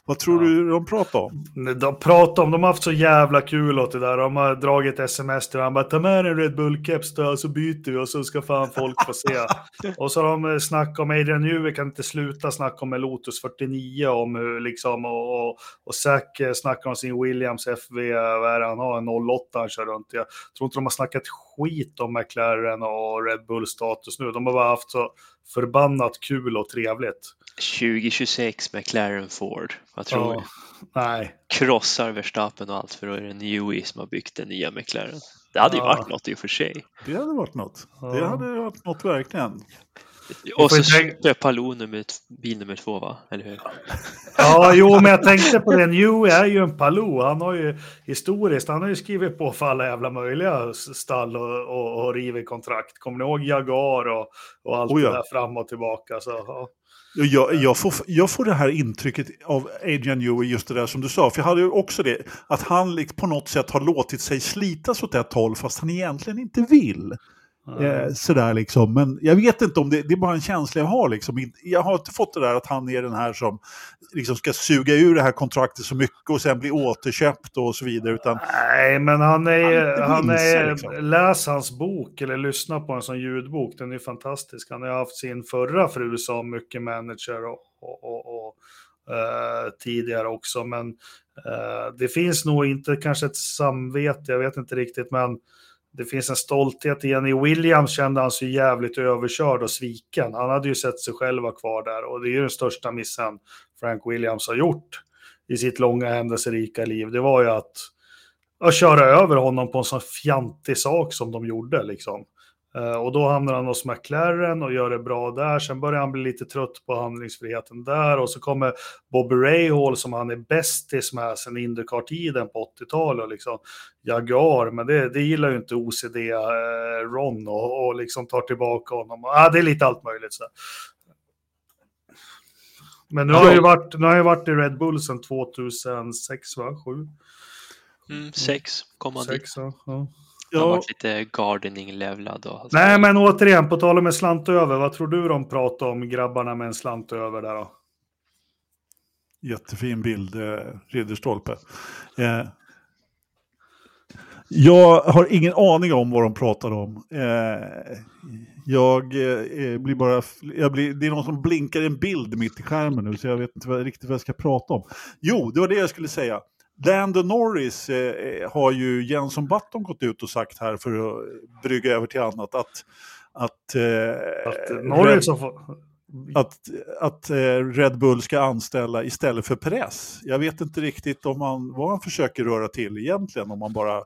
Vad tror Ja. du de pratar om? De pratar om, de har haft så jävla kul åt det där. De har dragit sms till bara ta med en Red Bull-keps så byter vi och så ska fan folk få se. och så har de eh, snackat om Adrian Newey kan inte sluta snacka om Lotus 49 om hur liksom och, och, och Zack eh, snackar om sin Williams FV, vad är det han har, en 08 han kör runt. Jag tror inte de har snackat skit om McLaren och Red Bull status nu. De har bara haft så förbannat kul och trevligt. 2026 McLaren Ford. Vad tror du? Ja, nej. Krossar Verstappen och allt för då är det Newey som har byggt den nya McLaren. Det hade ju Ja. varit något i och för sig. Det hade varit något. Ja. Det hade varit något verkligen. Och så tänka... Palou nummer, bil nummer två, va? Eller hur? Ja, jo, men jag tänkte på det. New är ju en Palou. Han har ju historiskt, han har ju skrivit på för alla jävla möjliga stall och, och, och rivit kontrakt. Kommer ni ihåg Jaguar och, och allt oh ja. det där fram och tillbaka? Så, ja. Jag, jag, får, jag får det här intrycket av Adrian Newey, just det där som du sa, för jag hade ju också det, att han på något sätt har låtit sig slitas åt ett håll fast han egentligen inte vill. Eh, sådär liksom. Men jag vet inte om det, det är bara en känsla jag har. Liksom. Jag har inte fått det där att han är den här som liksom ska suga ur det här kontraktet så mycket och sen bli återköpt och så vidare. Utan Nej, men han är, han, han är liksom. läs hans bok eller lyssna på en sån ljudbok. Den är fantastisk. Han har haft sin förra fru som mycket manager och, och, och, och Uh, tidigare också. Men uh, det finns nog inte kanske ett samvete, jag vet inte riktigt, men det finns en stolthet igen. I Williams kände han sig jävligt överkörd och sviken. Han hade ju sett sig själv vara kvar där och det är ju den största missen Frank Williams har gjort i sitt långa händelserika liv. Det var ju att, att köra över honom på en sån fjantig sak som de gjorde liksom. Eh, och då hamnar han hos McLaren och gör det bra där. Sen börjar han bli lite trött på handlingsfriheten där. Och så kommer Bobby Rahal som han är bästis med sen Indycar-tiden på 80-talet. Liksom Jaguar, men det, det gillar ju inte OCD eh, Ron och, och liksom tar tillbaka honom. Ah, det är lite allt möjligt. Så. Men nu har jag ju varit, nu har jag varit i Red Bull sedan 2006, va? 7? Mm, 6 kom han dit. Ja. Ja. har varit lite gardening-levlad. Nej, men återigen, på tal om en slant över, vad tror du de pratar om grabbarna med en slant över där då? Jättefin bild, eh, Ridderstolpe. Eh, jag har ingen aning om vad de pratar om. Eh, jag eh, blir bara, jag blir, det är någon som blinkar en bild mitt i skärmen nu så jag vet inte vad, riktigt vad jag ska prata om. Jo, det var det jag skulle säga. Lando Norris eh, eh, har ju Jenson Button gått ut och sagt här för att brygga över till annat att att, eh, att Norris har fått, att, att eh, Red Bull ska anställa istället för Perez. Jag vet inte riktigt om man, vad han försöker röra till egentligen, om man bara,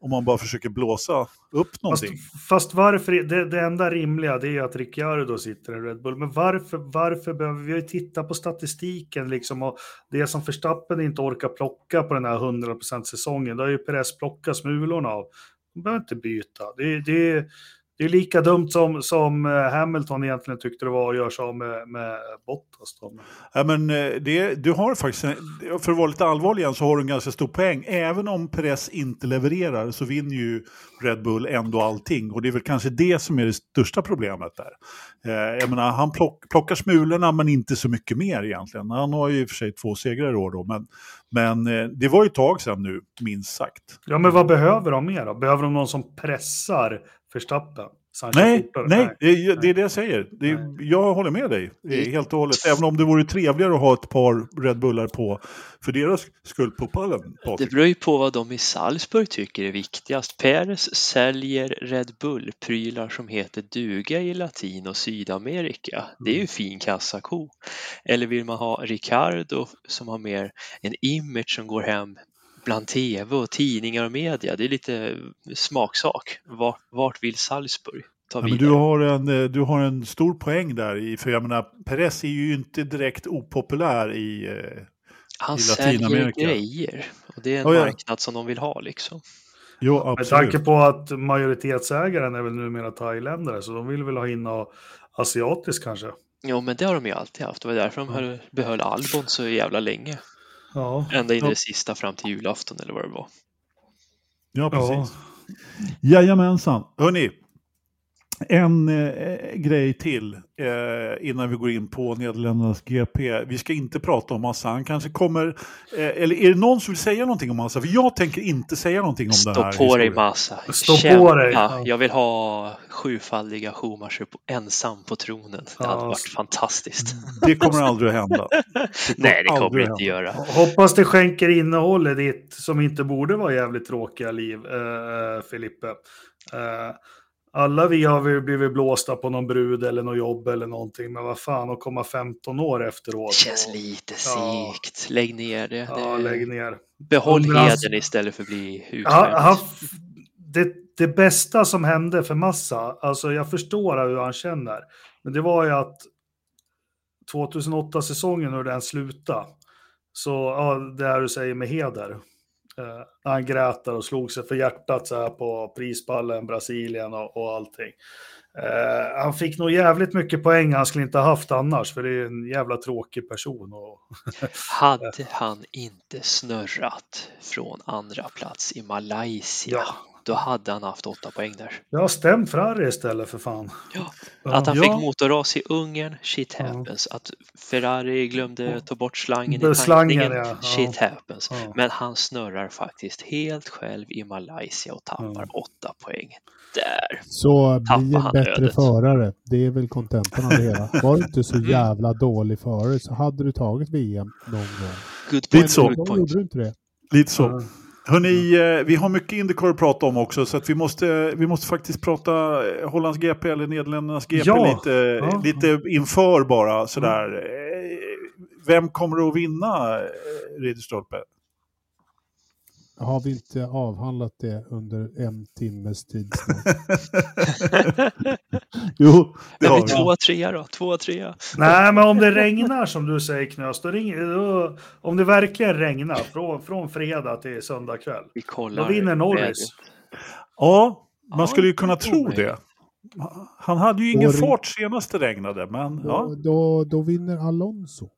om man bara försöker blåsa upp någonting. Fast, fast varför, det, det, enda rimliga det är att Ricciardo sitter i Red Bull, men varför, varför behöver vi titta på statistiken liksom och det som Verstappen inte orkar plocka på den här 100% säsongen, då har ju Perez plockat smulorna av. De behöver inte byta. Det, det, det är lika dumt som, som eh, Hamilton egentligen tyckte det var att göra sig av med, med Bottas. Då. Ja, men eh, det, du har faktiskt, för att vara lite allvarlig igen, så har du en ganska stor poäng. Även om Perez inte levererar så vinner ju Red Bull ändå allting. Och det är väl kanske det som är det största problemet där. Eh, jag menar, han plock, plockar smulorna men inte så mycket mer egentligen. Han har ju i och för sig två segrar i år då, men, men det var ju ett tag sedan nu, minst sagt. Ja, men vad behöver de mer då? Behöver de någon som pressar Verstappen. Nej, nej, nej, det är det jag säger. Det jag håller med dig helt och hållet. Även om det vore trevligare att ha ett par Red Bullar på för deras skull på pallen. Det beror ju på vad de i Salzburg tycker är viktigast. Peres säljer Red Bull-prylar som heter duga i Latin och Sydamerika. Det är ju mm. fin kassako. Eller vill man ha Ricardo som har mer en image som går hem bland tv och tidningar och media. Det är lite smaksak. Vart, vart vill Salzburg ta vidare? Ja, men du, har en, eh, du har en stor poäng där, för jag menar, Perez är ju inte direkt opopulär i, eh, Han i säljer grejer och det är en oh, ja. marknad som de vill ha liksom. Jo, absolut. Med tanke på att majoritetsägaren är väl numera thailändare, så de vill väl ha in något asiatiskt kanske. Jo, men det har de ju alltid haft. Det var därför de höll, behöll Albon så jävla länge. Ja. Ända in i det sista fram till julafton eller vad det var. Ja, precis. Ja. Jajamensan. Hörni, en eh, grej till eh, innan vi går in på Nederländernas GP. Vi ska inte prata om Massa. Han kanske kommer... Eh, eller är det någon som vill säga någonting om Massa? För jag tänker inte säga någonting om Stå det här. Stå på dig Massa. Stå Kämpa. på dig. Jag vill ha sjufaldiga Schumacher ensam på tronen. Det hade varit fantastiskt. Det kommer aldrig att hända. Det Nej, det kommer det inte göra. Hoppas det skänker innehåll i ditt som inte borde vara jävligt tråkiga liv, eh, Filippe. Eh, alla vi har väl blivit blåsta på någon brud eller något jobb eller någonting, men vad fan att komma 15 år efteråt. Det känns lite ja. segt. Lägg ner det. Ja, det... lägg ner. Behåll heden istället för att bli utskämd. Ja, det, det bästa som hände för Massa, alltså jag förstår hur han känner, Men det var ju att 2008-säsongen, hur den slutade, så, ja, det här du säger med heder. Eh, han grät där och slog sig för hjärtat så här på prispallen, Brasilien och, och allting. Eh, han fick nog jävligt mycket poäng han skulle inte ha haft annars, för det är en jävla tråkig person. Och Hade han inte snurrat från andra plats i Malaysia, Ja. Då hade han haft åtta poäng där. Jag har stämt Ferrari istället för fan. Ja. Ja. Att han Ja. fick motorras i Ungern, shit Ja. happens. Att Ferrari glömde ta bort slangen Det- i tankningen, ja. Ja. shit happens. Ja. Men han snurrar faktiskt helt själv i Malaysia och tappar Ja. åtta poäng. Där! Så bli en bättre ödet. förare. Det är väl kontentan av det hela. Var du inte så jävla dålig förare så hade du tagit VM någon gång. Good Lite point, så. good point. gjorde du inte det. Lite så. Hörrni, eh, vi har mycket Indycar att prata om också så vi måste, vi måste faktiskt prata eh, Hollands GP eller Nederländernas GP Ja. lite, Ja. lite inför bara sådär. Eh, Vem kommer att vinna Ridderstolpe? Har vi inte avhandlat det under en timmes tid? Jo, det har vi. tvåa, trea då. Tvåa, trea. Nej, men om det regnar som du säger Knös, då ringer, då, om det verkligen regnar från, från fredag till söndag kväll, Vi kollar. då vinner Norris. Ja, man Ja, skulle ju kunna det tro det. Han hade ju ingen fart senast det regnade, men Då, ja. då, då vinner Alonso.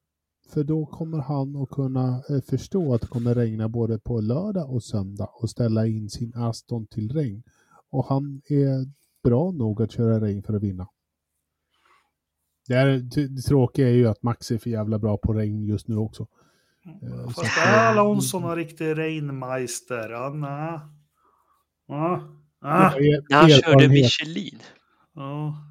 För då kommer han att kunna eh, förstå att det kommer regna både på lördag och söndag och ställa in sin Aston till regn. Och han är bra nog att köra regn för att vinna. Det, är, det, tråkiga är ju att Max är för jävla bra på regn just nu också. Eh, så Fast är eh, Alonso någon riktig regnmeister? Ja, nej. Ja, När han körde. Michelin. ja.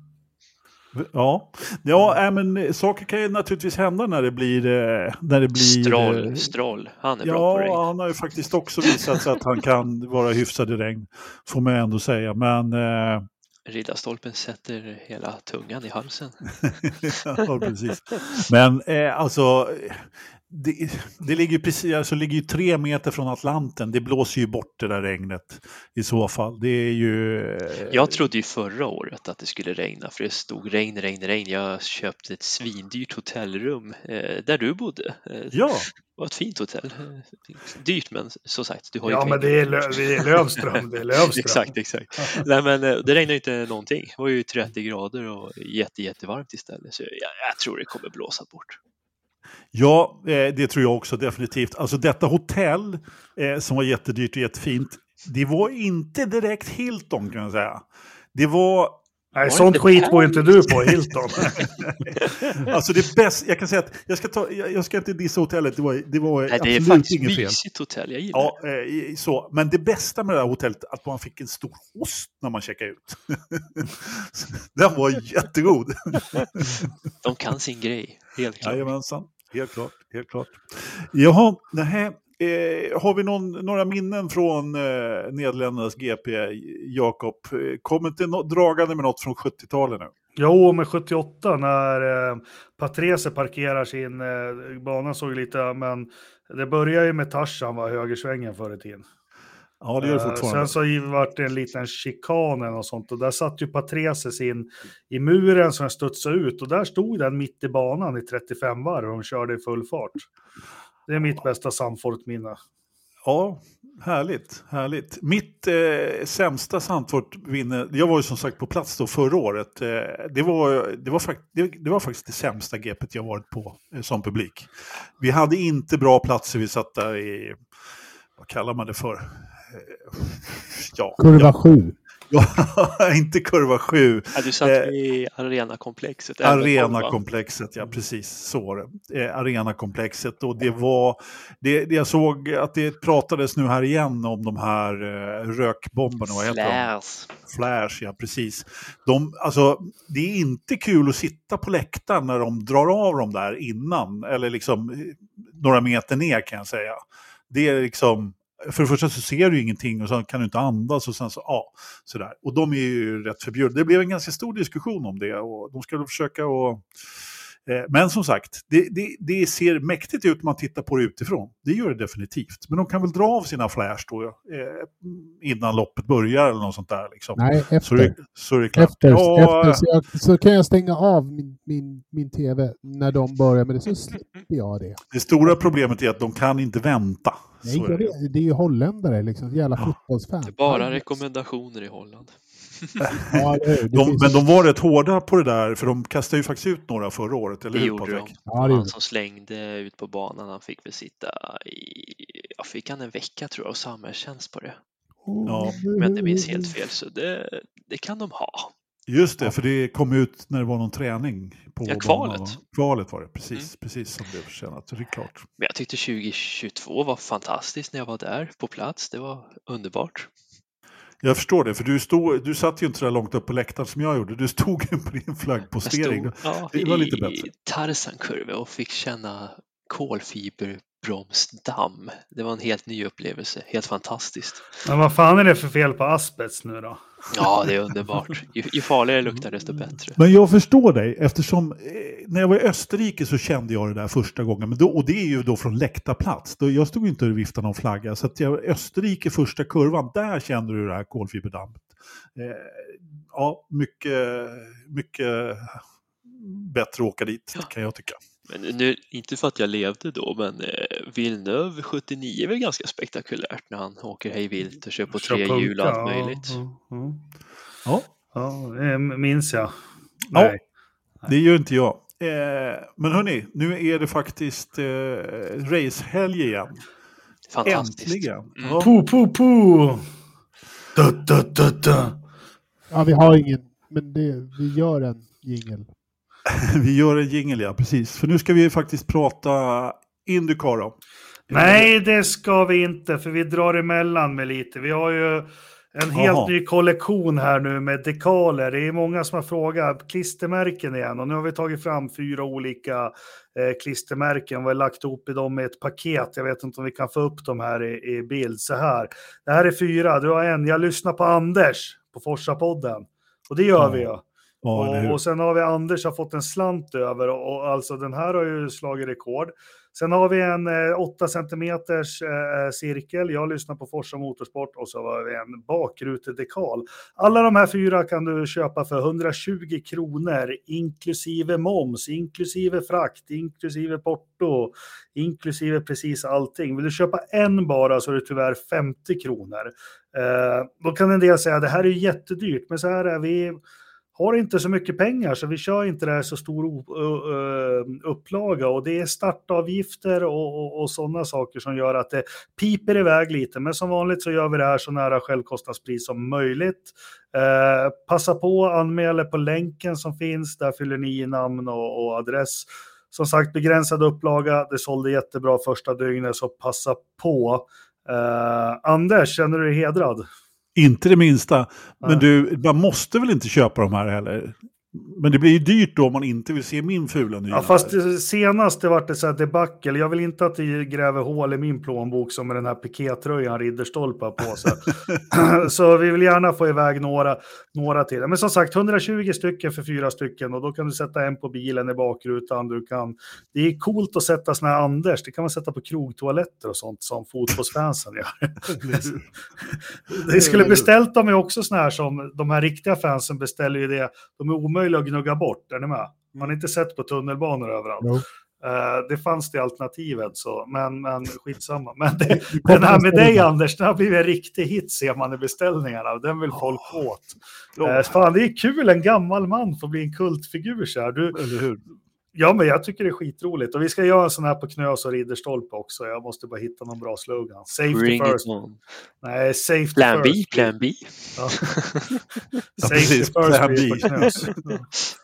Ja, ja äh, men saker kan ju naturligtvis hända när det blir... eh, När det blir Stroll, eh, Stroll. Han är bra på regn. Ja, han har ju faktiskt också visat sig att han kan vara hyfsad i regn, får man ändå säga. Men eh, Riddarstolpen sätter hela tungan i halsen. ja, precis. Men eh, alltså, det, det ligger precis, alltså ligger ju tre meter från Atlanten. Det blåser ju bort det där regnet i så fall. Det är ju... eh, Jag trodde ju förra året att det skulle regna för det stod regn, regn, regn. Jag köpte ett svindyrt hotellrum eh, där du bodde. Eh, Ja, Det var ett fint hotell. Eh, Dyrt men som sagt, du har ju ja men det är, Lö- det är Lövström. Det är Lövström. Exakt, exakt. Nej, men det regnade inte någonting. Det var ju 30 grader och jätte, jättevarmt istället. Så jag, jag tror det kommer blåsa bort. Ja eh, det tror jag också definitivt. Alltså detta hotell eh, som var jättedyrt och jättefint, det var inte direkt Hilton kan jag säga. Det var Nej, Var sånt inte skit går inte du på, Hilton. Alltså det bästa, jag kan säga att jag ska, ta, jag, jag ska inte dissa hotellet, det var, det var Nej, det är absolut faktiskt inget fel. mysigt hotell. Jag gillar Ja, eh, så. Men det bästa med det här hotellet att man fick en stor ost när man checkade ut. Den var jättegod. det. De kan sin grej, helt klart. Jajamensan, helt klart. Helt klart. Jaha, nähä. Eh, har vi någon, några minnen från eh, Nederländernas GP, Jakob? Eh, Kom inte no dragande med något från 70-talet nu? Jo, med 78 när eh, Patrese parkerar sin eh, bana såg lite, men det börjar ju med Tarzan var högersvängen förr i tiden. Ja, det gör det Eh, fortfarande. Sen så vart det en liten chikan och sånt och där satt ju Patrese in i muren som studsade ut och där stod den mitt i banan i 35 varv och de körde i full fart. Det är mitt bästa Sandfort-minne. Ja, härligt. härligt. Mitt eh, sämsta Sandfort-vinne, jag var ju som sagt på plats då förra året. Eh, det, var, det, var fakt- det, det var faktiskt det sämsta GPet jag varit på eh, som publik. Vi hade inte bra platser, vi satt där i, vad kallar man det för? Eh, ja, Kurva 7. ja, inte kurva 7. Ja, du satt Eh, i arenakomplexet. Arenakomplexet, ja precis så var det. Eh, arenakomplexet och det var, det, det jag såg att det pratades nu här igen om de här eh, rökbomberna, vad heter de? Flares. Flash, ja precis. De, alltså, det är inte kul att sitta på läktaren när de drar av dem där innan, eller liksom eh, några meter ner kan jag säga. Det är liksom, för det första så ser du ingenting och så kan du inte andas och sen så, ja, sådär. Och de är ju rätt förbjudna. Det blev en ganska stor diskussion om det och de skulle försöka att men som sagt, det, det, det, ser mäktigt ut när man tittar på det utifrån. Det gör det definitivt. Men de kan väl dra av sina flash då, eh, innan loppet börjar eller något sånt där. Liksom. Nej, efter. Så, det, så är det klart. Efter, ja, efter så, jag, så, kan jag stänga av min, min, min tv när de börjar med det, så slipper jag det. Det stora problemet är att de kan inte vänta. Nej, det. Det, det är ju holländare, liksom. Jävla ja. fotbollsfan. Det är bara rekommendationer i Holland. Ja, det, det de, finns... Men de var rätt hårda på det där, för de kastade ju faktiskt ut några förra året, eller det hur gjorde de. Ja, det han som slängde ut på banan, han fick väl sitta i, ja, fick han en vecka tror jag, och samhällstjänst på det. Ja. Men det minns helt fel, så det, det kan de ha. Just det, för det kom ut när det var någon träning. På ja, kvalet. Kvalet var det, precis, mm. precis som det förtjänat. Det är klart. Men jag tyckte 2022 var fantastiskt när jag var där på plats. Det var underbart. Jag förstår det, för du, stod, du satt ju inte så där långt upp på läktaren som jag gjorde. Du stod ju på din flaggpostering. Jag stod, ja, det var lite bättre. i Tarzankurve och fick känna kolfiberbromsdamm. Det var en helt ny upplevelse, helt fantastiskt. Men vad fan är det för fel på asbest nu då? Ja, det är underbart. Ju, ju farligare det luktar desto bättre. Men jag förstår dig eftersom eh, när jag var i Österrike så kände jag det där första gången. Men då, och det är ju då från läktarplats. Då, jag stod inte och viftade någon flagga. Så att jag, Österrike första kurvan, där kände du det här kolfiberdammet. Eh, ja, mycket, mycket bättre att åka dit ja. kan jag tycka. Men nu, inte för att jag levde då, men eh, Villeneuve 79 är väl ganska spektakulärt när han åker hej vilt och kör på tre hjul och allt möjligt. Ja, ja. ja. det minns jag. Nej. Ja, det gör inte jag. Eh, men hörni, nu är det faktiskt eh, racehelg igen. Fantastiskt. Äntligen. Mm. Ja. Po, po, po! Da, da, da, da. Ja, vi har ingen, men det, vi gör en jingel. vi gör en jingel, ja, precis. För nu ska vi faktiskt prata Indycar då. Nej, det ska vi inte, för vi drar emellan med lite. Vi har ju en helt Aha. ny kollektion här nu med dekaler. Det är många som har frågat klistermärken igen och nu har vi tagit fram fyra olika eh, klistermärken. Har lagt ihop i dem i ett paket. Jag vet inte om vi kan få upp dem här i, i bild. Så här. Det här är fyra. Du har en. Jag lyssnar på Anders på Forsa-podden. Och det gör ja. vi ju. Ja, och, och, sen har vi Anders har fått en slant över och, och, alltså den här har ju slagit rekord. Sen har vi en eh, 8 centimeters eh, eh, cirkel. Jag lyssnar på Forsa Motorsport och så har vi en bakrutedekal. Alla de här fyra kan du köpa för 120 kronor inklusive moms, inklusive frakt, inklusive porto, inklusive precis allting. Vill du köpa en bara så är det tyvärr 50 kronor. Eh, då kan en del säga att det här är jättedyrt, men så här är vi har inte så mycket pengar så vi kör inte det här så stor upplaga och det är startavgifter och, och, och sådana saker som gör att det piper iväg lite. Men som vanligt så gör vi det här så nära självkostnadspris som möjligt. Eh, passa på, att anmäla på länken som finns, där fyller ni i namn och, och adress. Som sagt, begränsad upplaga, det sålde jättebra första dygnet så passa på. Eh, Anders, känner du dig hedrad? Inte det minsta. Men du, man måste väl inte köpa de här heller? Men det blir ju dyrt då om man inte vill se min fula nya. Ja, fast det, senast det vart det så här debacle. Jag vill inte att det gräver hål i min plånbok som med den här pikétröjan Ridderstolpe har på sig. så vi vill gärna få iväg några, några till. Men som sagt, 120 stycken för fyra stycken och då kan du sätta en på bilen i bakrutan. Du kan, det är coolt att sätta såna här Anders. Det kan man sätta på krogtoaletter och sånt som fotbollsfansen gör. det skulle beställt dem är också såna här som de här riktiga fansen beställer ju det. De är omöjliga att gnugga bort. Är ni med? Man har inte sett på tunnelbanor överallt. No. Uh, det fanns det alternativet, så, men, men skitsamma. Men det, den här med dig Anders, den har blivit en riktig hit ser man i beställningarna. Den vill folk åt. Uh, fan, det är kul, en gammal man får bli en kultfigur så här. Du? Ja, men jag tycker det är skitroligt. Och vi ska göra en sån här på Knös och Ridderstolpe också. Jag måste bara hitta någon bra slogan. Safety Bring first. Nej, safety plan first. B, plan B. Ja. safety first plan B. på Knös.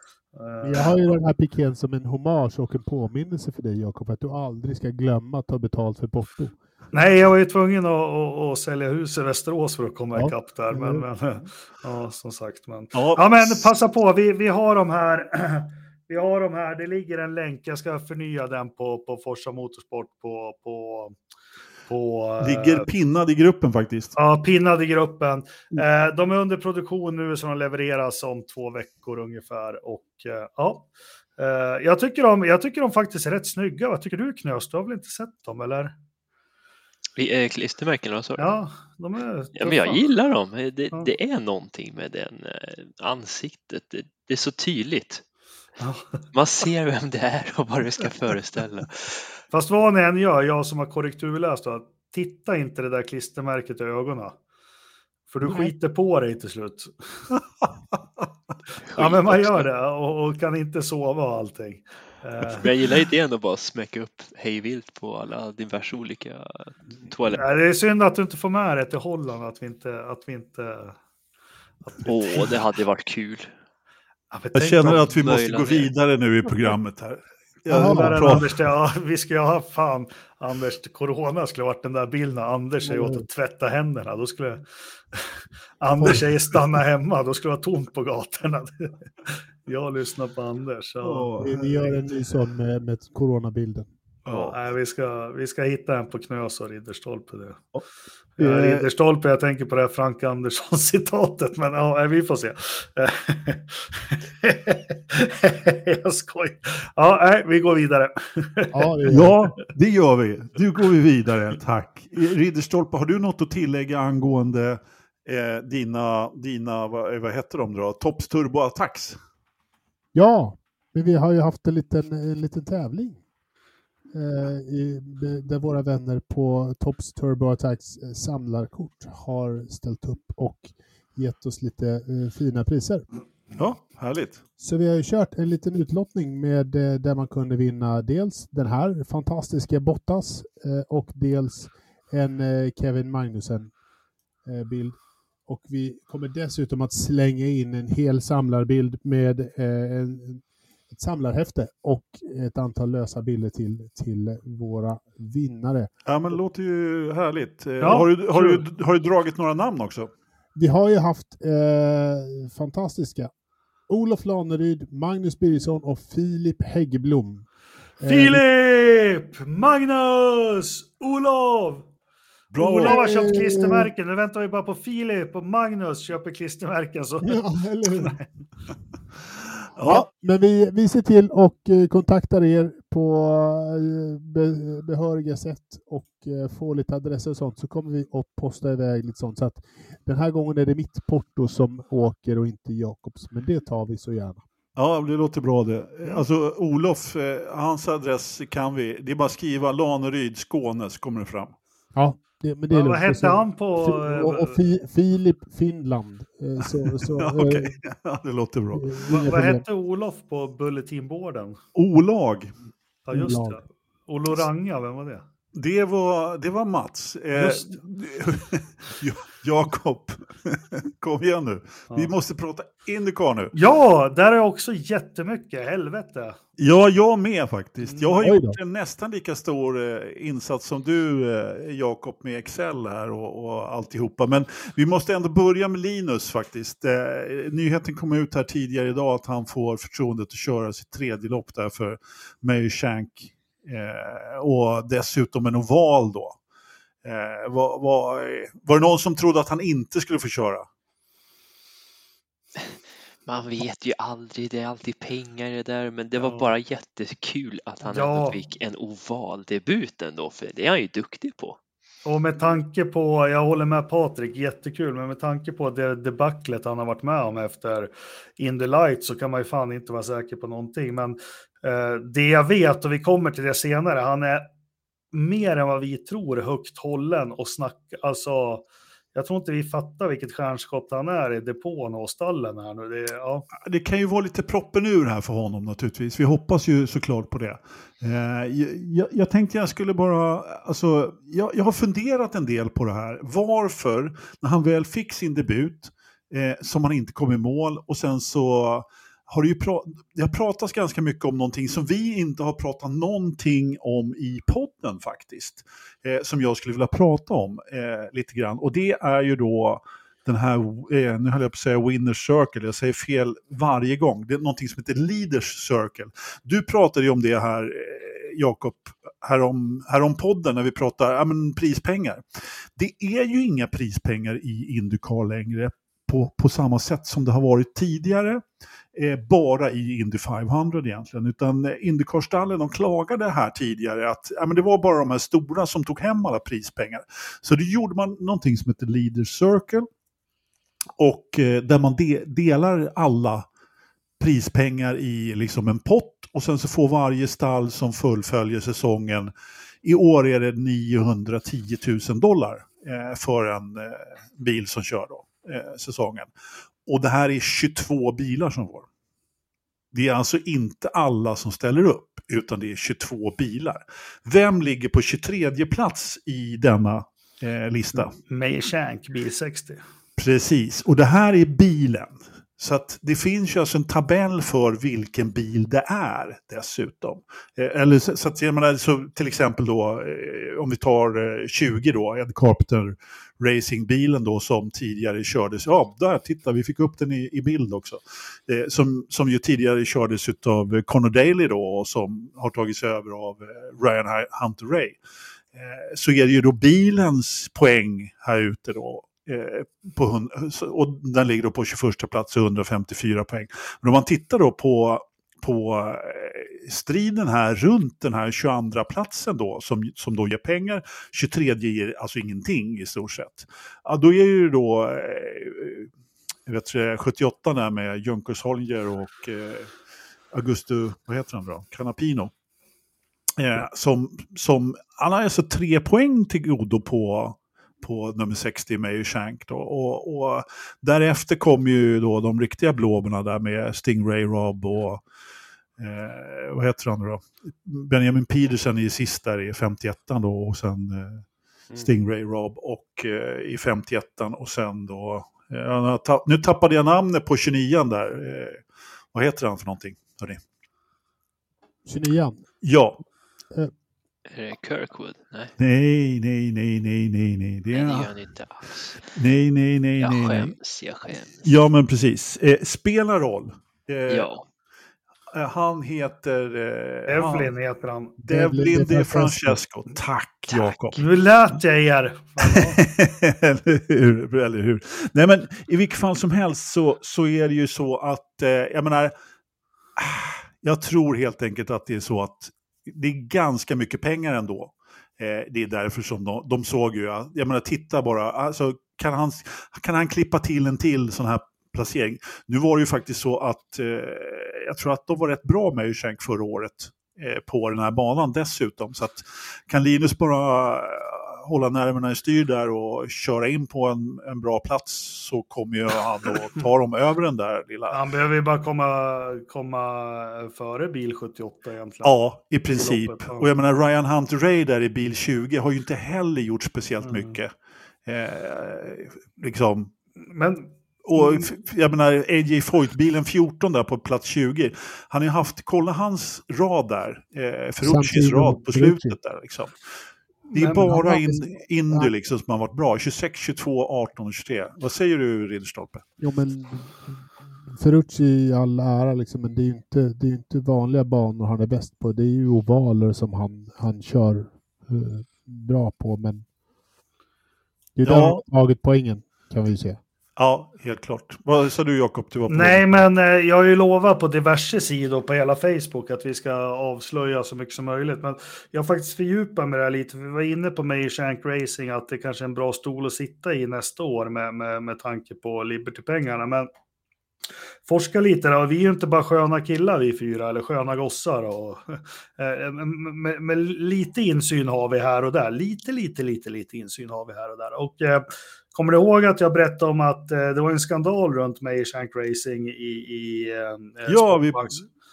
Jag har ju den här pikén som en hommage och en påminnelse för dig Jakob, att du aldrig ska glömma att ta betalt för porto. Nej, jag var ju tvungen att, att, att sälja hus i Västerås för att komma ja. ikapp där. Men, men, ja, som sagt. Men, ja. ja. men passa på, vi, vi har de här vi har de här, det ligger en länk, jag ska förnya den på, på Forsa Motorsport på, på, på... Ligger eh, pinnad i gruppen faktiskt. Ja, pinnad i gruppen. Mm. Eh, de är under produktion nu som levereras om två veckor ungefär. Och eh, ja, jag, tycker de, jag tycker de faktiskt är rätt snygga. Vad tycker du Knös? Du har väl inte sett dem eller? Klistermärken eller så? Ja, de är ja, men jag gillar dem. Det, ja. det är någonting med den ansiktet. Det, det är så tydligt. Man ser vem det är och vad det ska föreställa. Fast vad ni än gör, jag som har korrekturläst, då, titta inte det där klistermärket i ögonen. För du skiter på dig till slut. ja, men man gör det och, och, kan inte sova och allting. Men jag gillar idén att bara smäcka upp hejvilt på alla diverse olika toaletter. det är synd att du inte får med det till Holland, att vi inte... Att vi inte Åh, oh, det hade varit kul. Jag känner att vi måste gå vidare nu i programmet här. Ja, Anders, ja, vi ska ju ha fan, Anders, corona skulle ha varit den där bilden när Anders säger åt att tvätta händerna. Då skulle Anders säger stanna hemma, då skulle det vara tomt på gatorna. Jag lyssnar på Anders. Ja. Vi gör en ny sån med, med coronabilden. Ja, nej, vi, ska, vi ska hitta en på Knös och Ridderstolpe. Det. Ja. Ja, Ridderstolpe, jag tänker på det här Frank Andersson-citatet, men ja, vi får se. jag skojar. Ja, nej, vi går vidare. ja, det, ja, det gör vi. Nu går vi vidare, tack. Ridderstolpe, har du något att tillägga angående eh, dina, dina vad, vad heter de då? Tops Turbo Attacks? Ja, men vi har ju haft en liten, en liten tävling Eh, i, där våra vänner på Tops Turbo Attacks eh, samlarkort har ställt upp och gett oss lite eh, fina priser. Ja, härligt. Så vi har ju kört en liten utlottning med där man kunde vinna dels den här fantastiska Bottas och dels en Kevin Magnussen bild. Och vi kommer dessutom att slänga in en hel samlarbild med en ett samlarhäfte och ett antal lösa bilder till, till våra vinnare. Ja, men det låter ju härligt. Eh, ja, har, du, har, du, har du dragit några namn också? Vi har ju haft eh, fantastiska Olof Laneryd, Magnus Birgersson och Filip Häggblom. Eh, Filip! Magnus! Olof! Bra. Olof har köpt klistermärken. Nu väntar vi bara på Filip och Magnus köper klistermärken. Så... Ja, eller hur? Ja, men vi, vi ser till och eh, kontaktar er på eh, be, behöriga sätt och eh, får lite adresser och sånt så kommer vi att posta iväg lite sånt. Så att den här gången är det mitt porto som åker och inte Jakobs, men det tar vi så gärna. Ja, det låter bra det. Alltså Olof, hans adress kan vi, det är bara att skriva Laneryd, Skåne, så kommer det fram. Ja, det, men det är vad hette han på... Och, och fi, Filip Finland. Eh, så, så, ja, okay. Eh, ja, det låter bra. vad, vad hette Olof på bulletinborden? Olag. Ja, just det. Oloranga, vem var det? Det var, det var Mats. Eh, Jakob, kom igen nu. Ja. Vi måste prata Indycar nu. Ja, där är också jättemycket. Helvete. Ja, jag med faktiskt. Jag har gjort en nästan lika stor eh, insats som du, eh, Jakob, med Excel här och, och alltihopa. Men vi måste ändå börja med Linus faktiskt. Eh, nyheten kom ut här tidigare idag att han får förtroendet att köra sitt tredje lopp där för Mayer Shank Eh, och dessutom en oval då. Eh, var, var, var det någon som trodde att han inte skulle få köra? Man vet ju aldrig, det är alltid pengar det där, men det var ja. bara jättekul att han ja. ändå fick en oval debut ändå, för det är han ju duktig på. Och med tanke på, jag håller med Patrik, jättekul, men med tanke på det debaclet han har varit med om efter In the Light så kan man ju fan inte vara säker på någonting. Men Eh, det jag vet, och vi kommer till det senare, han är mer än vad vi tror högt hållen och snackar, alltså jag tror inte vi fattar vilket stjärnskott han är i depån och stallen här nu. Det, ja. det kan ju vara lite proppen ur här för honom naturligtvis. Vi hoppas ju såklart på det. Eh, jag, jag, tänkte jag skulle bara, alltså, jag, jag, har funderat en del på det här. Varför, när han väl fick sin debut, eh, som han inte kom i mål och sen så har det ju pra det har pratats ganska mycket om någonting som vi inte har pratat någonting om i podden faktiskt. Eh, som jag skulle vilja prata om eh, lite grann. Och det är ju då den här, eh, nu höll jag på att säga Winners Circle, jag säger fel varje gång. Det är någonting som heter Leaders Circle. Du pratade ju om det här, eh, Jakob, härom, härom podden när vi pratar ja, men prispengar. Det är ju inga prispengar i Indycar längre på, på samma sätt som det har varit tidigare. Eh, bara i Indy 500 egentligen. Utan eh, Indycar-stallen de klagade här tidigare att ja, men det var bara de här stora som tog hem alla prispengar. Så då gjorde man någonting som heter Leader Circle. Och eh, där man de delar alla prispengar i liksom en pott och sen så får varje stall som fullföljer säsongen, i år är det 910 000 dollar eh, för en eh, bil som kör då, eh, säsongen. Och det här är 22 bilar som får. Det är alltså inte alla som ställer upp, utan det är 22 bilar. Vem ligger på 23 plats i denna eh, lista? May Shank, bil 60. Precis, och det här är bilen. Så att det finns ju alltså en tabell för vilken bil det är dessutom. Eh, eller så, så att jag menar, så till exempel då, eh, om vi tar eh, 20 då, Ed Carpenter racingbilen då som tidigare kördes, ja där, titta vi fick upp den i, i bild också. Eh, som, som ju tidigare kördes av Conor Daly då och som har tagits över av eh, Ryan Hunter Ray. Eh, så är det ju då bilens poäng här ute då eh, på, och den ligger då på 21 plats och 154 poäng. Men om man tittar då på, på eh, striden här runt den här 22 platsen då, som, som då ger pengar, 23 ger alltså ingenting i stort sett. Ja, då är ju då eh, vet du, 78 där med Junkers Holger och eh, Augusto, vad heter han då, Canapino. Eh, som, som, han har alltså tre poäng till godo på, på nummer 60 Mayo Shank. Då. Och, och därefter kom ju då de riktiga blåborna där med Stingray Rob och eh, vad heter han då? Benjamin Peterson i sist där i 51 då och sen eh, mm. Stingray Rob och eh, i 51 och sen då, eh, nu tappade jag namnet på 29 där. Eh, vad heter han för någonting? Hörrni? 29 Ja. Är det Kirkwood? Nej. Nej, nej, nej, nej, nej, nej. Det, nej, det gör han inte alls. Nej, nej, nej, jag nej. Jag skäms, jag skäms. Ja, men precis. Eh, spelar roll. Eh, ja. Eh, han heter... Eh, Devlin han, heter han. Devlin De Francesco. Tack, Tack. Jakob. Nu lät jag er. eller, hur, eller hur? Nej, men i vilket fall som helst så, så är det ju så att, eh, jag menar, jag tror helt enkelt att det är så att det är ganska mycket pengar ändå. Eh, det är därför som de, de såg ju, jag menar titta bara, alltså, kan, han, kan han klippa till en till sån här placering? Nu var det ju faktiskt så att eh, jag tror att de var rätt bra med Ushank förra året eh, på den här banan dessutom. Så att kan Linus bara hålla nerverna i styr där och köra in på en, en bra plats så kommer ju han att ta dem över den där lilla... Han behöver ju bara komma, komma före bil 78 egentligen. Ja, i princip. Och jag menar Ryan Hunter Ray där i bil 20 har ju inte heller gjort speciellt mm. mycket. Eh, liksom. Men och jag menar, AJ Foyt-bilen 14 där på plats 20. Han har ju haft, kolla hans rad där, eh, Ferruccis rad på slutet där liksom. Det är men, bara in, Indy liksom som har varit bra. 26, 22, 18 och 23. Vad säger du Ridderstolpe? Jo men Ferrucci i all ära liksom, men det är ju inte, det är inte vanliga banor han är bäst på. Det är ju ovaler som han, han kör uh, bra på men det är ja. där han tagit poängen kan vi ju se. Ja, helt klart. Vad sa du Jakob? Du var på Nej, men eh, jag har ju lovat på diverse sidor på hela Facebook att vi ska avslöja så mycket som möjligt. Men jag har faktiskt fördjupat mig det här lite. Vi var inne på mig i Shank Racing att det kanske är en bra stol att sitta i nästa år med, med, med tanke på Liberty-pengarna. Men forska lite då. Vi är ju inte bara sköna killar vi fyra, eller sköna gossar. Och, eh, eh med, med, lite insyn har vi här och där. Lite, lite, lite, lite insyn har vi här och där. Och eh, Kommer du ihåg att jag berättade om att eh, det var en skandal runt mig i Shank Racing i, i eh, Ja, vi,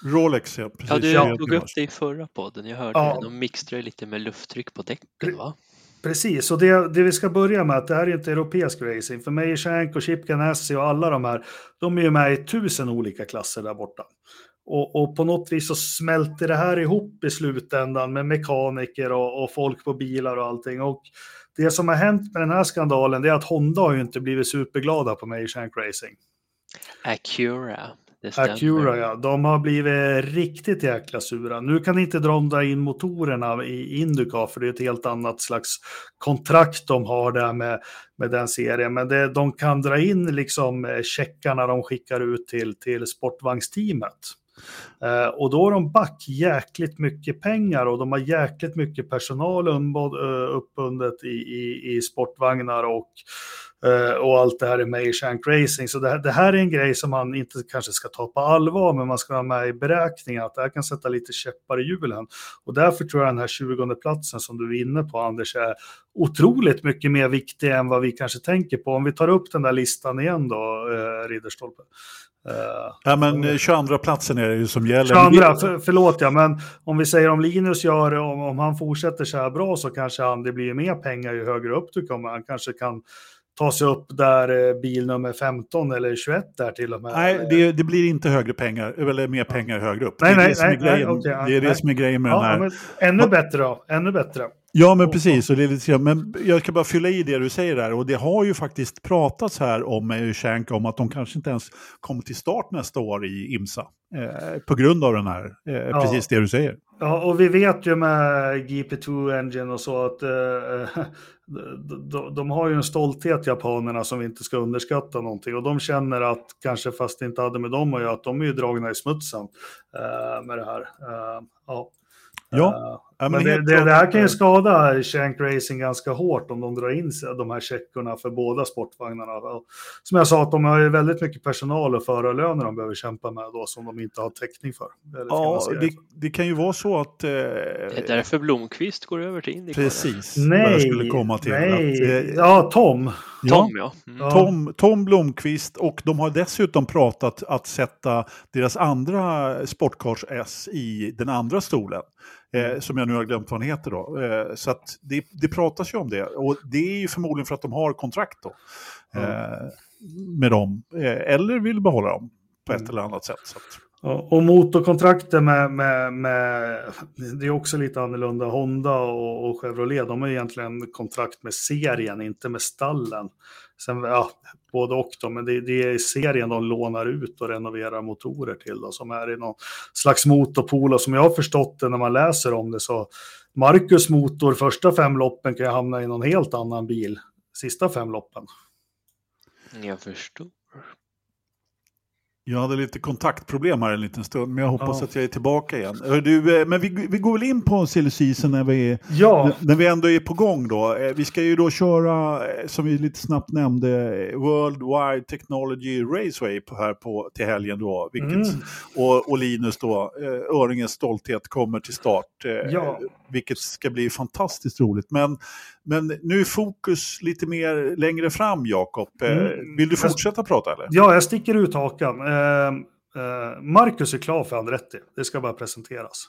Rolex ja. Precis. Ja, du ja. tog upp det i förra podden. Jag hörde ja. det. De mixtrade lite med lufttryck på däcken va? Precis, och det, det vi ska börja med att det här är inte europeisk racing. För Meyer Shank och Chip Ganassi och alla de här, de är ju med i tusen olika klasser där borta. Och, och, på något vis så smälter det här ihop i slutändan med mekaniker och, och folk på bilar och allting. Och det som har hänt med den här skandalen är att Honda har ju inte blivit superglada på mig i Shank Racing. Acura. Acura, ja. De har blivit riktigt jäkla sura. Nu kan inte de dra in motorerna i Indycar, för det är ett helt annat slags kontrakt de har där med, med den serien. Men det, de kan dra in liksom eh, checkarna de skickar ut till, till sportvagnsteamet. Eh, och då har de back jäkligt mycket pengar och de har jäkligt mycket personal eh, uppbundet i, i, i sportvagnar och Eh, och allt det här är med i Shank Racing. Så det, det, här är en grej som man inte kanske ska ta på allvar, men man ska ha med i beräkningen att det här kan sätta lite käppar i hjulen. Och därför tror jag den här 20 platsen som du är inne på, Anders, är otroligt mycket mer viktig än vad vi kanske tänker på. Om vi tar upp den där listan igen då, eh, Ridderstolpe. Uh, ja, men 22 platsen är det ju som gäller. 22, för, förlåt ja, men om vi säger om Linus gör det, om, om han fortsätter så här bra så kanske han, det blir mer pengar ju högre upp du kommer. Han kanske kan ta sig upp där eh, bil nummer 15 eller 21 där till och med? Nej, det, det blir inte högre pengar, eller mer pengar högre upp. Nej, det är nej, det som är grejen, nej, okay, det är det som är grejen med ja, den här. Ännu bättre då, ännu bättre. Ja, men precis. Och det är lite, men jag ska bara fylla i det du säger där. Och det har ju faktiskt pratats här om Shank om att de kanske inte ens kommer till start nästa år i IMSA. Eh, på grund av den här, eh, ja. precis det du säger. Ja, och vi vet ju med GP2 Engine och så att eh, de, de, har ju en stolthet, japanerna, som vi inte ska underskatta någonting. Och de känner att, kanske fast det inte hade med dem att göra, att de är ju dragna i smutsen eh, med det här. Eh, ja. Ja, uh, men, det, det, det, här kan ju skada Shank Racing ganska hårt om de drar in de här checkorna för båda sportvagnarna. Som jag sa, att de har ju väldigt mycket personal och förarlöner de behöver kämpa med då som de inte har täckning för. Ja, det, det, kan ju vara så att... Eh, det är därför Blomqvist går över till Indycar. Precis, nej, skulle komma till. Nej, att, eh, ja, Tom. Tom, ja. Mm. Tom, Tom Blomqvist och de har dessutom pratat att sätta deras andra Sportcars S i den andra stolen. Eh, som jag nu har glömt vad han heter då. Eh, så det, det pratas ju om det. Och det är ju förmodligen för att de har kontrakt då. Eh, med dem. Eh, eller vill behålla dem på ett mm. eller annat sätt. Och motorkontrakten med, med, med, det är också lite annorlunda. Honda och, och Chevrolet, de har egentligen kontrakt med serien, inte med stallen. Sen, ja, både och då, men det, det, är serien de lånar ut och renoverar motorer till då, som är i någon slags motorpool. Och som jag har förstått det när man läser om det så Marcus motor första fem loppen kan ju hamna i någon helt annan bil sista fem loppen. Jag förstår. Jag hade lite kontaktproblem här en liten stund, men jag hoppas ja. att jag är tillbaka igen. Du, eh, men vi, vi går väl in på silly season när vi, ja. när vi ändå är på gång då. Eh, vi ska ju då köra, eh, som vi lite snabbt nämnde, Worldwide Technology Raceway här på, till helgen då. Vilket, mm. och, och Linus då, Öringens stolthet, kommer till start. Ja. Vilket ska bli fantastiskt roligt. Men men nu är fokus lite mer längre fram, Jakob. Eh, mm. Vill du fortsätta jag, prata? Eller? Ja, jag sticker ut hakan. Eh, eh, Marcus är klar för Andretti. Det ska bara presenteras.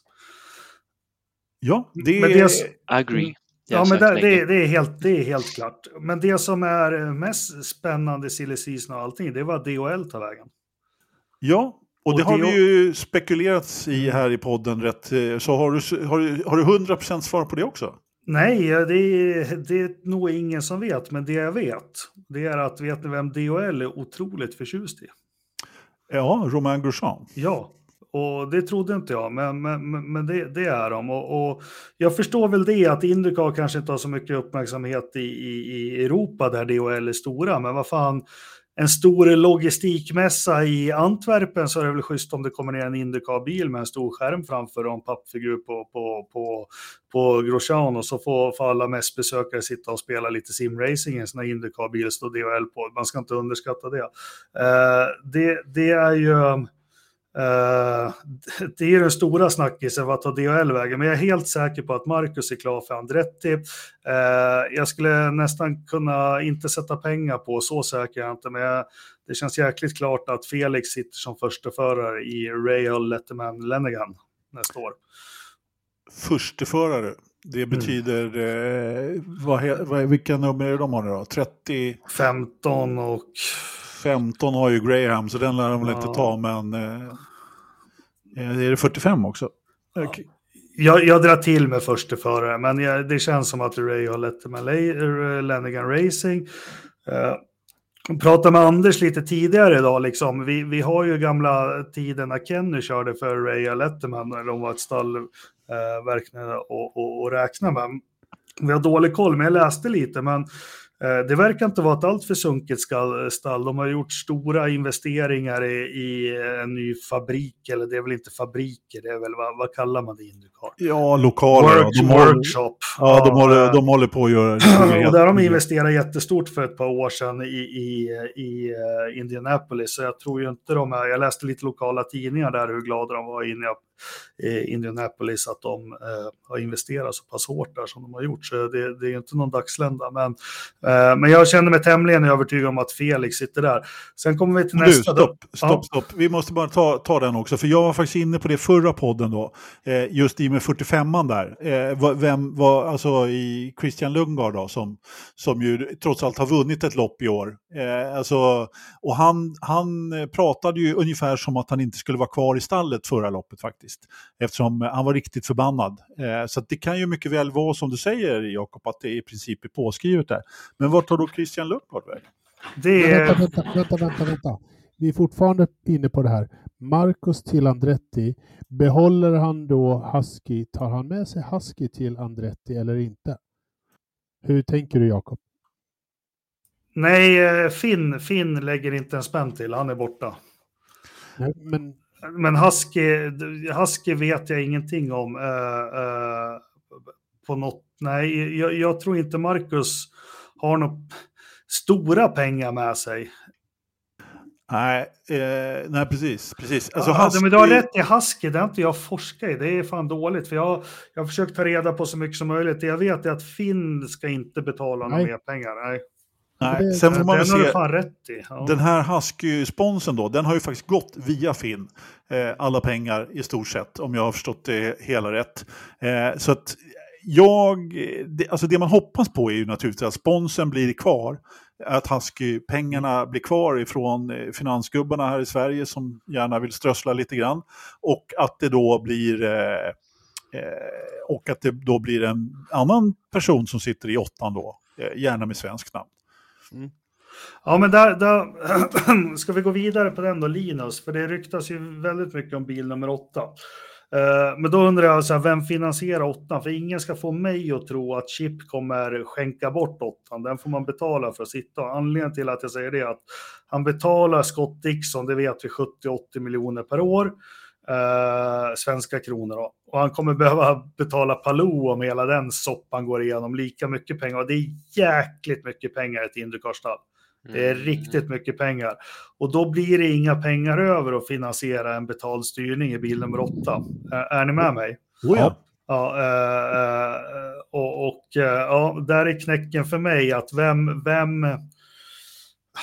Ja, det är... Det... Agree. Ja, men det, det, det, är helt, det är helt klart. Men det som är mest spännande i silly season och allting, det var DHL tar vägen. Ja, och, och det har vi ju spekulerats i här i podden rätt. Så har du, har du, har du 100% svar på det också? Nej, det är, det är nog ingen som vet, men det jag vet, det är att vet ni vem DHL är otroligt förtjust i? Ja, Romain Grosjean. Ja, och det trodde inte jag, men, men, men det, det är de. Och, och, jag förstår väl det att Indycar kanske inte har så mycket uppmärksamhet i, i, i Europa där DHL är stora, men vad fan, en stor logistikmässa i Antwerpen så är det väl schysst om det kommer ner en Indycar-bil med en stor skärm framför och en pappfigur på, på, på, på Grosjean och så får, får alla mässbesökare sitta och spela lite simracing i en sån här Indycar-bil står DHL på. Man ska inte underskatta det. Eh, det, det är ju Uh, det är den stora snackisen, vad tar DHL vägen? Men jag är helt säker på att Marcus är klar för Andretti. Uh, jag skulle nästan kunna inte sätta pengar på, så säker jag inte, men jag, det känns jäkligt klart att Felix sitter som första förare i Rail Letterman Lennigan nästa år. Försteförare, det mm. betyder, mm. eh, vad, vad, vilka nummer är de har nu då? 30? 15 och 15 har ju Graham, så den lär de väl ja. inte ta, men eh, är det 45 också? Ja. Jag, jag drar till med första förare, men jag, det känns som att Ray har lett med Lennigan Racing. Uh, prata med Anders lite tidigare idag. Liksom. Vi, vi har ju gamla tiden när Kenny körde för Ray Letterman när de var ett stall eh, verkligen och, och, och räkna med. Vi har dålig koll, men jag läste lite. Men Eh, det verkar inte vara ett alltför sunkigt stall. De har gjort stora investeringar i, i, en ny fabrik, eller det är väl inte fabriker, det är väl, vad, vad kallar man det? Indukar? Ja, lokaler. Work, de workshop. Ja, de, håller, de håller på att göra och där har de investerat jättestort för ett par år sedan i, i, i uh, Indianapolis, så jag tror ju inte de är, jag läste lite lokala tidningar där hur glada de var inne Indianapolis att de eh, har investerat så pass hårt där som de har gjort. Så det, det är inte någon dagslända. Men, eh, men jag känner mig tämligen övertygad om att Felix sitter där. Sen kommer vi till du, nästa. Stopp, stopp, stopp. Vi måste bara ta, ta den också. För jag var faktiskt inne på det förra podden då. Eh, just i med 45an där. Vem var, alltså i Christian Lundgaard då, som, som ju trots allt har vunnit ett lopp i år. Alltså, och han, han pratade ju ungefär som att han inte skulle vara kvar i stallet förra loppet faktiskt faktiskt. Eftersom han var riktigt förbannad. Eh, så det kan ju mycket väl vara som du säger Jakob, att det i princip är påskrivet där. Men vart tar då Christian Lundgaard vägen? Det... Vänta, vänta, vänta, vänta, vänta. Vi är fortfarande inne på det här. Marcus till Andretti. Behåller han då Husky? Tar han med sig Husky till Andretti eller inte? Hur tänker du Jakob? Nej, eh, Finn, Finn lägger inte en spänn till. Han är borta. Nej, men men Husky, Husky vet jag ingenting om. Uh, uh, på något, nej, jag, jag, tror inte Marcus har några stora pengar med sig. Nej, eh, nej precis. precis. Alltså, ja, Husky... men du har rätt i Husky, det har inte jag forskat i. Det är fan dåligt, för jag, jag har försökt ta reda på så mycket som möjligt. Det jag vet är att Finn ska inte betala några mer pengar. Nej. Nej, sen får man väl se. Rätt i. Ja. Den här Husky-sponsen då, den har ju faktiskt gått via Finn. Eh, alla pengar i stort sett, om jag har förstått det hela rätt. Eh, så att jag, det, alltså det man hoppas på är ju naturligtvis att sponsen blir kvar. Att Husky-pengarna blir kvar ifrån eh, finansgubbarna här i Sverige som gärna vill strössla lite grann. Och att det då blir eh, eh och att det då blir en annan person som sitter i åttan då, eh, gärna med svensk namn. Mm. Ja, men där, där ska vi gå vidare på den då, Linus, för det ryktas ju väldigt mycket om bil nummer åtta. Eh, men då undrar jag, så här, vem finansierar åttan? För ingen ska få mig att tro att Chip kommer skänka bort åttan. Den får man betala för att sitta. Anledningen till att jag säger det är att han betalar Scott Dixon, det vet vi, 70-80 miljoner per år. Uh, svenska kronor då. Och han kommer behöva betala Palou om hela den soppan går igenom lika mycket pengar. Och det är jäkligt mycket pengar i ett Indycar-stall. Det är mm. riktigt mycket pengar. Och då blir det inga pengar över att finansiera en betald styrning i bil nummer åtta. Är, är ni med mig? Oh ja. Ja, äh, äh, och, och äh, ja, där är knäcken för mig att vem, vem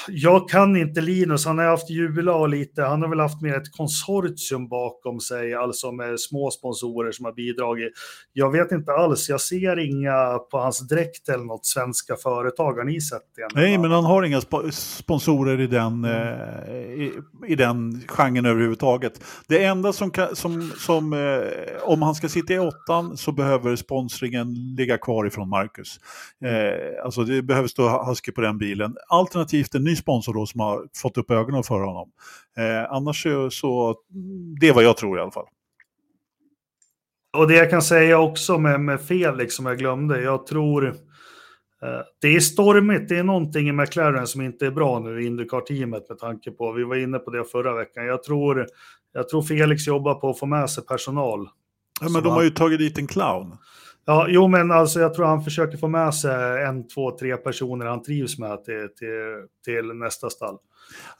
jag kan inte Linus, han har haft och lite, han har väl haft mer ett konsortium bakom sig, alltså med små sponsorer som har bidragit. Jag vet inte alls, jag ser inga på hans dräkt eller något svenska företag, har ni sett det? Nej, men han har inga sp sponsorer i den, mm. eh, i, i, den genren överhuvudtaget. Det enda som, som, som eh, om han ska sitta i åttan så behöver sponsringen ligga kvar ifrån Marcus. Eh, alltså det behöver stå Husky på den bilen. Alternativt en ny sponsor då som har fått upp ögonen för honom. Eh, annars så, det är vad jag tror i alla fall. Och det jag kan säga också med, med Felix som jag glömde, jag tror eh, det är stormigt, det är någonting i McLaren som inte är bra nu i Indycar-teamet med tanke på, vi var inne på det förra veckan, jag tror, jag tror Felix jobbar på att få med sig personal. Ja, men de har ju tagit dit en clown. Ja, jo, men alltså jag tror han försöker få med sig en, två, tre personer han trivs med till, till, till nästa stall.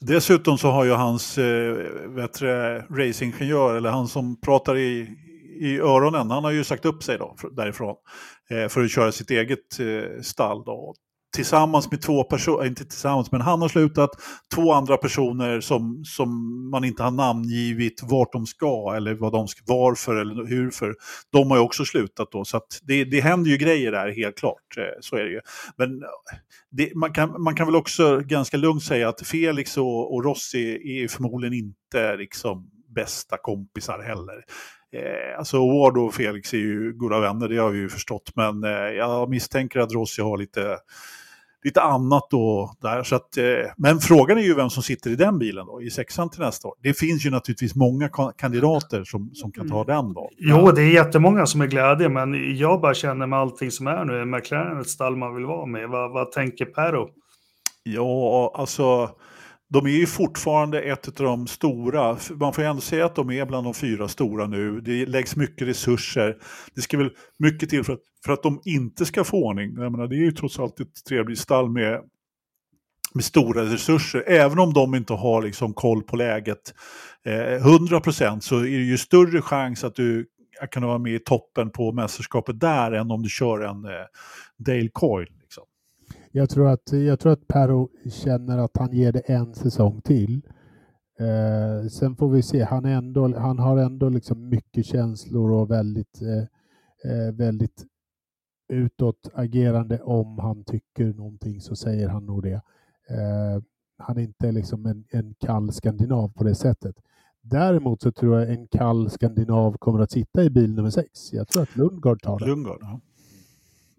Dessutom så har ju hans eh, racingingenjör, eller han som pratar i, i öronen, han har ju sagt upp sig då därifrån eh, för att köra sitt eget eh, stall. Då tillsammans med två personer, eh, inte tillsammans, men han har slutat, två andra personer som, som man inte har namngivit vart de ska eller vad de ska, varför eller hur för. De har ju också slutat då, så att det, det händer ju grejer där helt klart, eh, så är det ju. Men eh, det, man, kan, man kan väl också ganska lugnt säga att Felix och, och Rossi är förmodligen inte liksom bästa kompisar heller. Eh, alltså Ward och Felix är ju goda vänner, det har vi ju förstått. Men eh, jag misstänker att Rossi har lite lite annat då där. Så att, eh, men frågan är ju vem som sitter i den bilen då, i sexan till nästa år. Det finns ju naturligtvis många kandidater som, som kan ta den då. Jo, det är jättemånga som är glädje, men jag bara känner med allting som är nu, är McLaren ett stall man vill vara med? Vad, vad tänker Perro? Ja, alltså de är ju fortfarande ett av de stora. Man får ju ändå säga att de är bland de fyra stora nu. Det läggs mycket resurser. Det ska väl mycket till för att, för att de inte ska få ordning. Jag menar, det är ju trots allt ett trevligt stall med, med stora resurser. Även om de inte har liksom koll på läget eh, 100% så är det ju större chans att du kan vara med i toppen på mästerskapet där än om du kör en eh, Dale Coyle. Jag tror att, jag tror att Perro känner att han ger det en säsong till. Eh, sen får vi se. Han, är ändå, han har ändå liksom mycket känslor och väldigt, eh, eh väldigt utåtagerande. Om han tycker någonting så säger han nog det. Eh, han är inte liksom en, en kall skandinav på det sättet. Däremot så tror jag en kall skandinav kommer att sitta i bil nummer sex. Jag tror att Lundgard tar det. Lundgard, ja.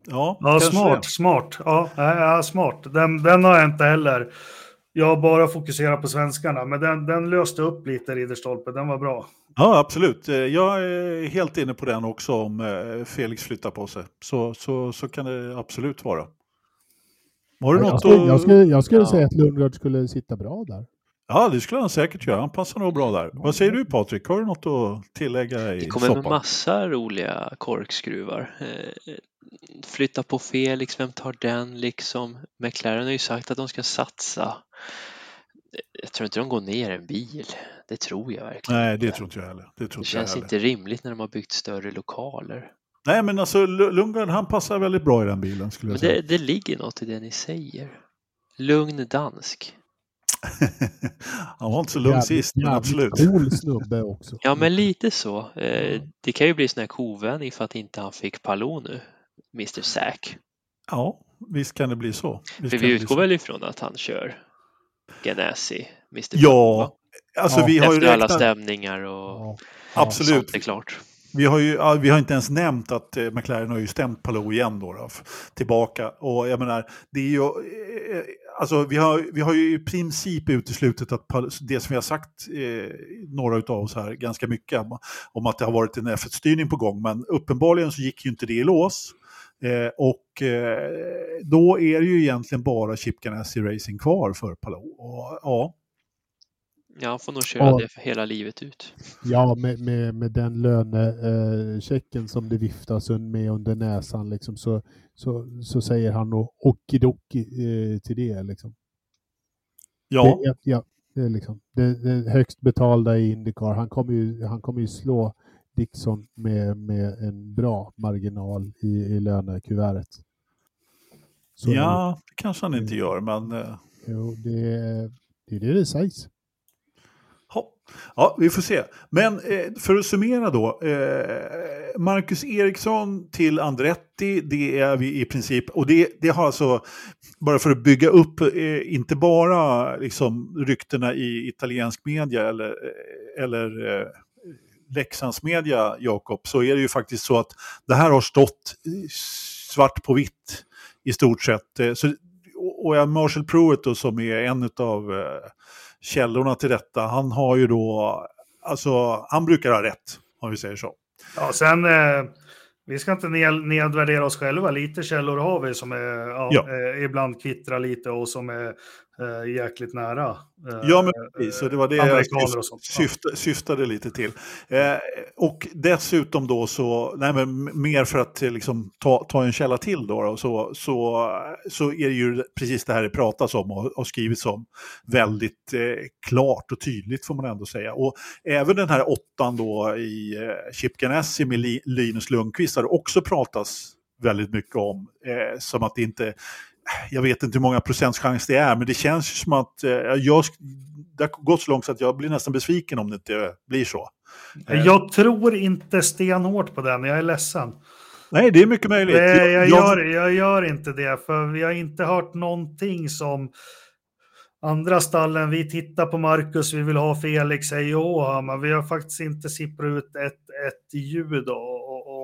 Ja, ja smart, smart. Ja, ja, smart. Den, den har jag inte heller. Jag har bara fokuserat på svenskarna, men den, den löste upp lite Ridderstolpe. Den var bra. Ja, absolut. Eh, jag är helt inne på den också om eh, Felix flyttar på sig. Så, så, så kan det absolut vara. Har du jag, något skulle, att... jag skulle, jag skulle ja. säga att Lundgard skulle sitta bra där. Ja, det skulle han säkert göra. Han passar nog bra där. Vad säger du Patrik? Har du något att tillägga i Det kommer med massa roliga korkskruvar. Eh, flytta på Felix, vem tar den liksom? McLaren har ju sagt att de ska satsa. Jag tror inte de går ner en bil. Det tror jag verkligen Nej, det tror inte jag heller. Det, tror det känns inte rimligt när de har byggt större lokaler. Nej, men alltså Lundgren han passar väldigt bra i den bilen skulle jag säga. Det, det ligger något i det ni säger. Lugn dansk. han var inte så lugn jävligt, sist, men absolut. cool snubbe också. Ja, men lite så. Eh, det kan ju bli sån här kovän ifall att inte han fick Palou nu, Mr Zack. Ja, visst kan det bli så. Visst För vi utgår väl ifrån att han kör Ganassi, Mr Ja, alltså ja. vi har ju Efter räknat... alla stämningar och ja. Absolut. sånt är klart. Vi har ju vi har inte ens nämnt att eh, McLaren har ju stämt Palou igen då, då, tillbaka. Och jag menar, det är ju eh, eh, alltså, vi, har, vi har ju i princip uteslutit att det som vi har sagt, eh, några av oss här, ganska mycket om att det har varit en F1-styrning på gång, men uppenbarligen så gick ju inte det i lås. Eh, och eh, då är det ju egentligen bara Chip Ganassi Racing kvar för Palou. Och, ja, Ja, han får nog köra och, det för hela livet ut. Ja, med, med, med den lönechecken eh, som det viftas med under näsan liksom, så, så, så säger han nog okidoki eh, till det. Liksom. Ja. Det, ja, det är liksom det, det högst betalda i Indycar. Han kommer ju, han kommer ju slå Dixon med, med en bra marginal i, i lönekuvertet. Så ja, det kanske han inte gör, men... Eh, jo, det, det är det det sägs. Ja, vi får se. Men eh, för att summera då. Eh, Marcus Eriksson till Andretti, det är vi i princip. Och det, det har alltså, bara för att bygga upp, eh, inte bara liksom, ryktena i italiensk media eller, eh, eller eh, Leksands media, Jakob, så är det ju faktiskt så att det här har stått svart på vitt i stort sett. Eh, så, och Marshall Pruitt då, som är en av eh, källorna till detta. Han har ju då, alltså han brukar ha rätt, om vi säger så. Ja, sen, eh, vi ska inte nedvärdera oss själva. Lite källor har vi som är, ja, ja. Eh, ibland kvittrar lite och som är eh, jäkligt nära. Eh, ja, men precis. Så det var det jag syft, syftade lite till. Eh, och dessutom då så, nej men mer för att eh, liksom ta, ta en källa till då, då så, så, så är det ju precis det här det pratas om och, och skrivits om väldigt eh, klart och tydligt får man ändå säga. Och även den här åttan då i eh, Chip Ganassi med Linus Lundqvist har också pratats väldigt mycket om. Eh, som att det inte jag vet inte hur många procents chans det är, men det känns som att eh, jag, det har gått så långt så att jag blir nästan besviken om det inte blir så. Eh. Jag tror inte stenhårt på den, jag är ledsen. Nej, det är mycket möjligt. Nej, jag, jag, gör, jag gör inte det, för vi har inte hört någonting som andra stallen. Vi tittar på Marcus, vi vill ha Felix, hej och men vi har faktiskt inte sipprat ut ett, ett ljud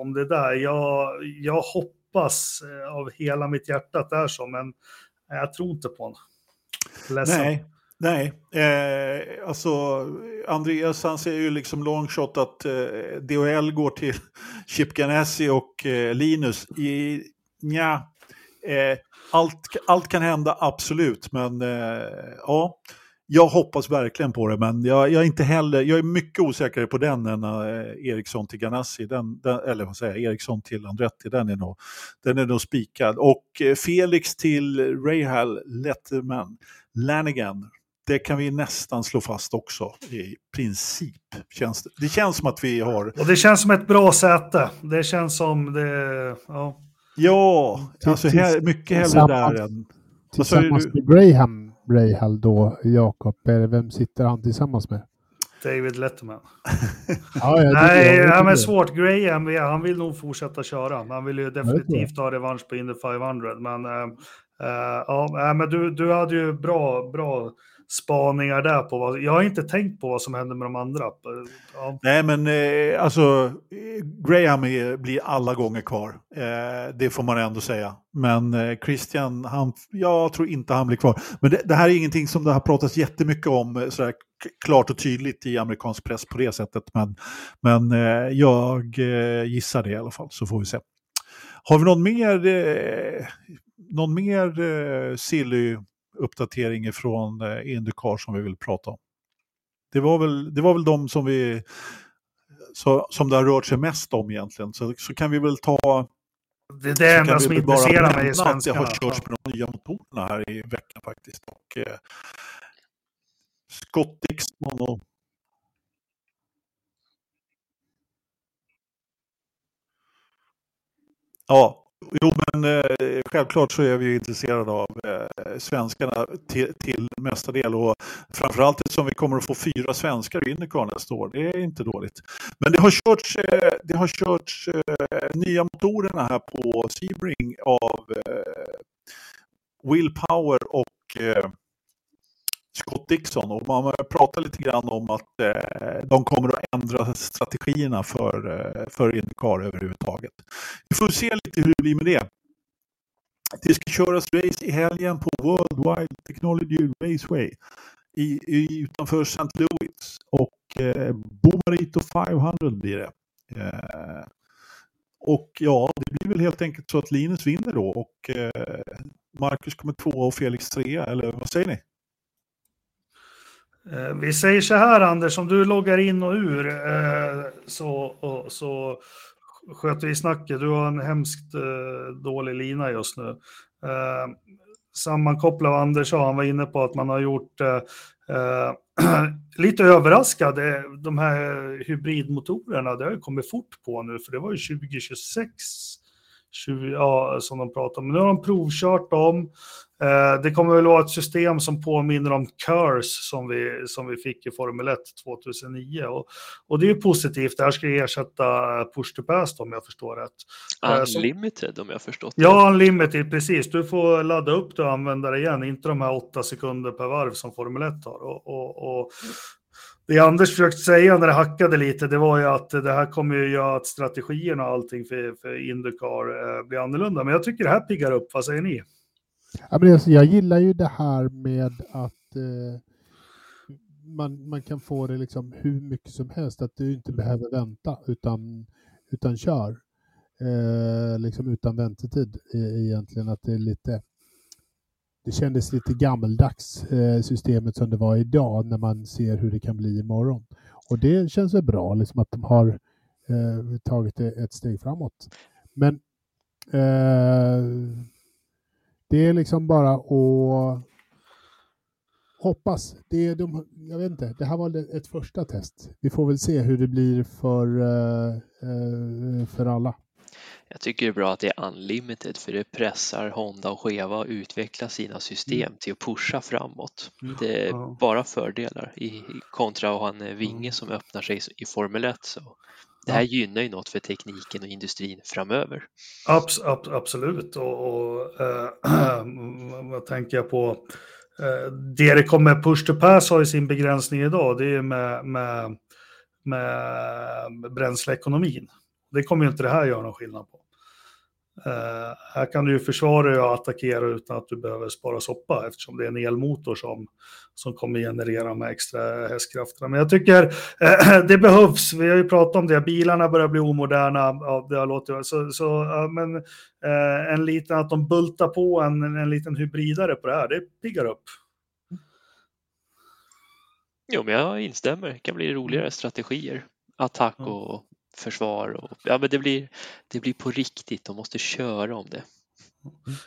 om det där. Jag, jag hoppas hoppas eh, av hela mitt hjärta att det är så, men jag tror inte på honom. Ledsen. Nej, nej. Eh, alltså Andreas han säger ju liksom longshot att eh, DHL går till Chip Ganassi och eh, Linus. I, nja, eh, allt, allt kan hända absolut, men eh, ja jag hoppas verkligen på det, men jag, jag, är inte heller, jag är mycket osäkrare på den än uh, Eriksson till Ganassi, den, den, eller vad säger jag, Eriksson till Andretti, den är nog, den är nog spikad. Och uh, Felix till Rahal Letterman, Lanigan, det kan vi nästan slå fast också i princip. Känns det. det känns som att vi har... Och det känns som ett bra säte. Det känns som det... Ja, ja alltså här, mycket hellre där än... Tillsammans med Graham Rahal då, Jakob, vem sitter han tillsammans med? David Letterman. ja, Nej, ja, men svårt. Graham, han vill nog fortsätta köra. Han vill ju definitivt ha revansch på Indy 500. Men, äh, äh, ja, men du, du hade ju bra, bra spaningar där på vad, jag har inte tänkt på vad som händer med de andra. Ja. Nej men eh, alltså Graham är, blir alla gånger kvar. Eh, det får man ändå säga. Men eh, Christian, han, jag tror inte han blir kvar. Men det, det, här är ingenting som det har pratats jättemycket om eh, sådär, klart och tydligt i amerikansk press på det sättet. Men, men eh, jag eh, gissar det i alla fall så får vi se. Har vi någon mer, eh, någon mer eh, silly uppdatering från eh, Indycar som vi vill prata om. Det var väl, det var väl de som, vi, så, som det har rört sig mest om egentligen. Så, så kan vi väl ta... Det är det enda som intresserar mig i svenskarna. Det har körts med de nya motorerna här i veckan faktiskt. Och, eh, Scott Dixon och Ja, Jo, men eh, självklart så är vi intresserade av eh, svenskarna till, till mesta del och framförallt eftersom vi kommer att få fyra svenskar i Indycar nästa år. Det är inte dåligt. Men det har körts, eh, det har körts eh, nya motorerna här på Sebring av eh, Will Power och eh, Scott Dixon och man pratar lite grann om att eh, de kommer att ändra strategierna för, eh, för Indycar överhuvudtaget. Vi får se lite hur det blir med det. Det ska köras race i helgen på World Wide Technology Raceway i, i, utanför St. Louis och eh, Bomarito 500 blir det. Eh, och ja, det blir väl helt enkelt så att Linus vinner då och eh, Marcus kommer tvåa och Felix trea, eller vad säger ni? Eh, vi säger så här Anders, om du loggar in och ur eh, så, och, så sköter vi snacket. Du har en hemskt eh, dålig lina just nu. Eh, sammankoppla vad Anders sa, han var inne på att man har gjort eh, eh, lite överraskad. De här hybridmotorerna, det har ju kommit fort på nu, för det var ju 2026 20, ja, som de pratade om. Men nu har de provkört dem. Eh, det kommer väl vara ett system som påminner om Curse som vi, som vi fick i Formel 1 2009. Och, och det är ju positivt. Det här ska ersätta push to pass om jag förstår rätt. Eh, unlimited så, om jag förstått det. Ja, unlimited, precis. Du får ladda upp det och använda det igen. Inte de här åtta sekunder per varv som Formel 1 har. Och, och, och det Anders försökte säga när det hackade lite, det var ju att det här kommer ju göra att strategierna och allting för, för Indycar eh, blir annorlunda. Men jag tycker det här piggar upp. Vad säger ni? Ja, men jag gillar ju det här med att eh, man, man kan få det liksom hur mycket som helst, att du inte behöver vänta utan, utan kör. Eh, liksom utan väntetid egentligen, att det är lite det kändes lite gammeldags eh, systemet som det var idag när man ser hur det kan bli imorgon. Och det känns väl bra, liksom att de har eh, tagit ett steg framåt. Men det är liksom bara att hoppas. Det, är de, jag vet inte, det här var ett första test. Vi får väl se hur det blir för, eh, eh, för alla. Jag tycker det är bra att det är unlimited för det pressar Honda och Cheva att utveckla sina system mm. till att pusha framåt. Mm. Det är ja. bara fördelar i, kontra att ha en vinge som öppnar sig i Formel 1. Så det här gynnar ju något för tekniken och industrin framöver. Abs, ab, absolut, och, och äh, vad tänker jag på? Äh, det det kommer push to pass har ju sin begränsning idag, det är med, med, med bränsleekonomin. Det kommer ju inte det här göra någon skillnad på. Uh, här kan du ju försvara dig och attackera utan att du behöver spara soppa eftersom det är en elmotor som, som kommer generera de extra hästkrafterna. Men jag tycker uh, det behövs. Vi har ju pratat om det. Bilarna börjar bli omoderna. Ja, det har låtit, så, så, uh, men en liten att de bultar på en, en liten hybridare på det här, det piggar upp. Jo, men jag instämmer. Det kan bli roligare strategier. Attack och försvar. Och, ja, men det, blir, det blir på riktigt, de måste köra om det.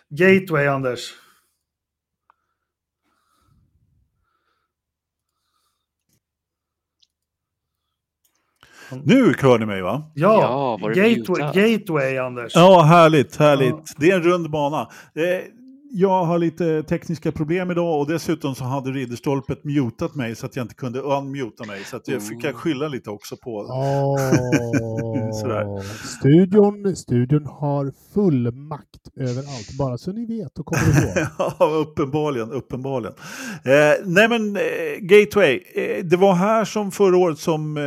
Gateway, Anders. Nu hör ni mig va? Ja, ja gateway, gateway, Anders. Ja, härligt, härligt. Ja. Det är en rund bana. Jag har lite tekniska problem idag och dessutom så hade Ridderstolpet mutat mig så att jag inte kunde unmuta mig. Så att jag fick jag skylla lite också på oh, studion, studion har full makt överallt, bara så ni vet och kommer ihåg. ja, uppenbarligen, uppenbarligen. Eh, nej men eh, Gateway, eh, det var här som förra året som eh,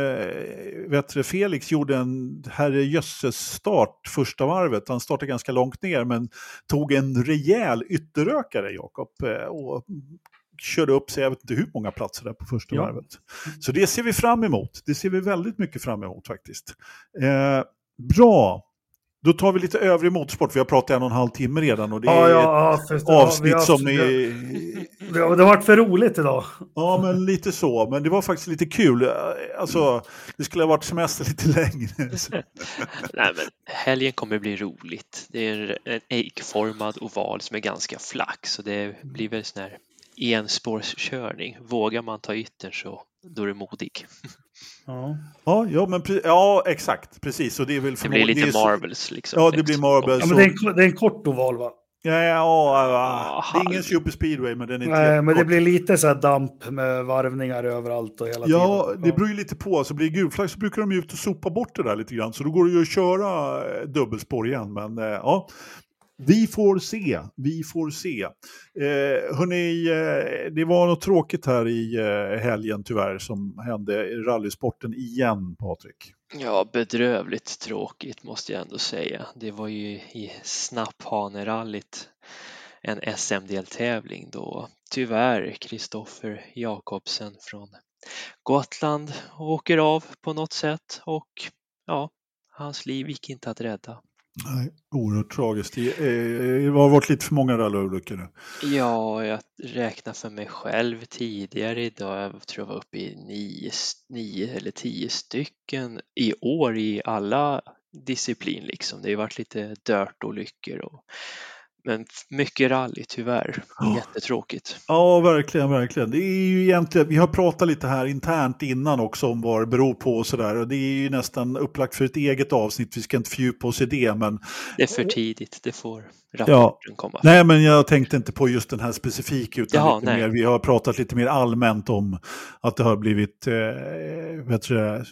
vet du, Felix gjorde en herrejösses start första varvet. Han startade ganska långt ner men tog en rejäl ytterökare, Jakob. Eh, och körde upp sig, jag vet inte hur många platser där på första ja. varvet. Så det ser vi fram emot. Det ser vi väldigt mycket fram emot faktiskt. Eh, bra, då tar vi lite övrig motorsport. Vi har pratat en och en halv timme redan och det är ja, ja, ett avsnitt ja, som. Det, det har varit för roligt idag. Ja, men lite så. Men det var faktiskt lite kul. Alltså, det skulle ha varit semester lite längre. Nej, men helgen kommer bli roligt. Det är en äggformad oval som är ganska flack, så det blir väl sån här enspårskörning. Vågar man ta yttern så då är du modig. Ja, ja, ja, men ja, exakt. Precis. Och det, är väl det blir lite det Marbles. Liksom, ja, det blir Marbles. Ja, men det, är en, det är en kort oval, va? Ja, ja, ja, det är ingen super speedway, men den är inte Nej, men det blir lite så här damp med varvningar överallt och hela ja, tiden. Ja, det beror ju lite på. Alltså, blir det gulflagg så brukar de ju ut och sopa bort det där lite grann, så då går det ju att köra eh, dubbelspår igen. Men eh, ja, vi får se, vi får se. Eh, hörni, eh, det var något tråkigt här i eh, helgen tyvärr som hände i rallysporten igen, Patrik. Ja, bedrövligt tråkigt måste jag ändå säga. Det var ju i Snapphanerallyt en SM-deltävling då tyvärr Kristoffer Jakobsen från Gotland åker av på något sätt och ja, hans liv gick inte att rädda. Nej, oerhört tragiskt. Eh, det, har varit lite för många rallyolyckor nu. Ja, jag räknar för mig själv tidigare idag. Jag tror jag var uppe i nio, nio eller tio stycken i år i alla disciplin liksom. Det har ju varit lite dirt-olyckor och men mycket rally tyvärr. Jättetråkigt. Ja, verkligen, verkligen. Det är ju egentligen, vi har pratat lite här internt innan också om vad det beror på och sådär. Och det är ju nästan upplagt för ett eget avsnitt. Vi ska inte fördjupa oss i det, men... Det är för tidigt, det får rapporten ja. komma. Nej, men jag tänkte inte på just den här specifika, utan Jaha, lite mer, vi har pratat lite mer allmänt om att det har blivit eh, du,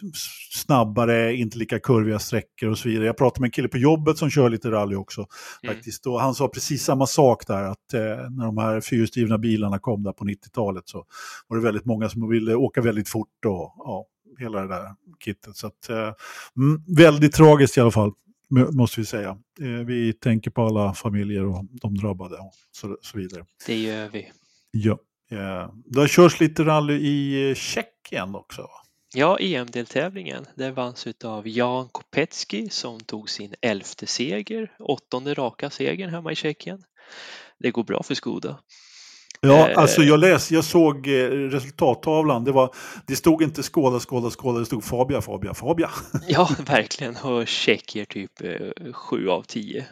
snabbare, inte lika kurviga sträckor och så vidare. Jag pratade med en kille på jobbet som kör lite rally också. Mm. Faktiskt, och han sa precis samma sak där, att eh, när de här fyrhjulsdrivna bilarna kom där på 90-talet så var det väldigt många som ville åka väldigt fort och ja, hela det där kittet. Så att, eh, mm, väldigt tragiskt i alla fall måste vi säga. Eh, vi tänker på alla familjer och de drabbade och så, så vidare. Det gör vi. Ja. Eh, det körs lite rally i eh, Tjeckien också. Ja, EM-deltävlingen. Det vanns av Jan Kopecki som tog sin elfte seger, åttonde raka segern hemma i Tjeckien. Det går bra för Skoda. Ja, eh, alltså jag läste, jag såg eh, resultattavlan. Det, var, det stod inte skåda, skåda, skåda, det stod Fabia, Fabia, Fabia. Ja, verkligen. Och Tjeckien typ 7 av 10.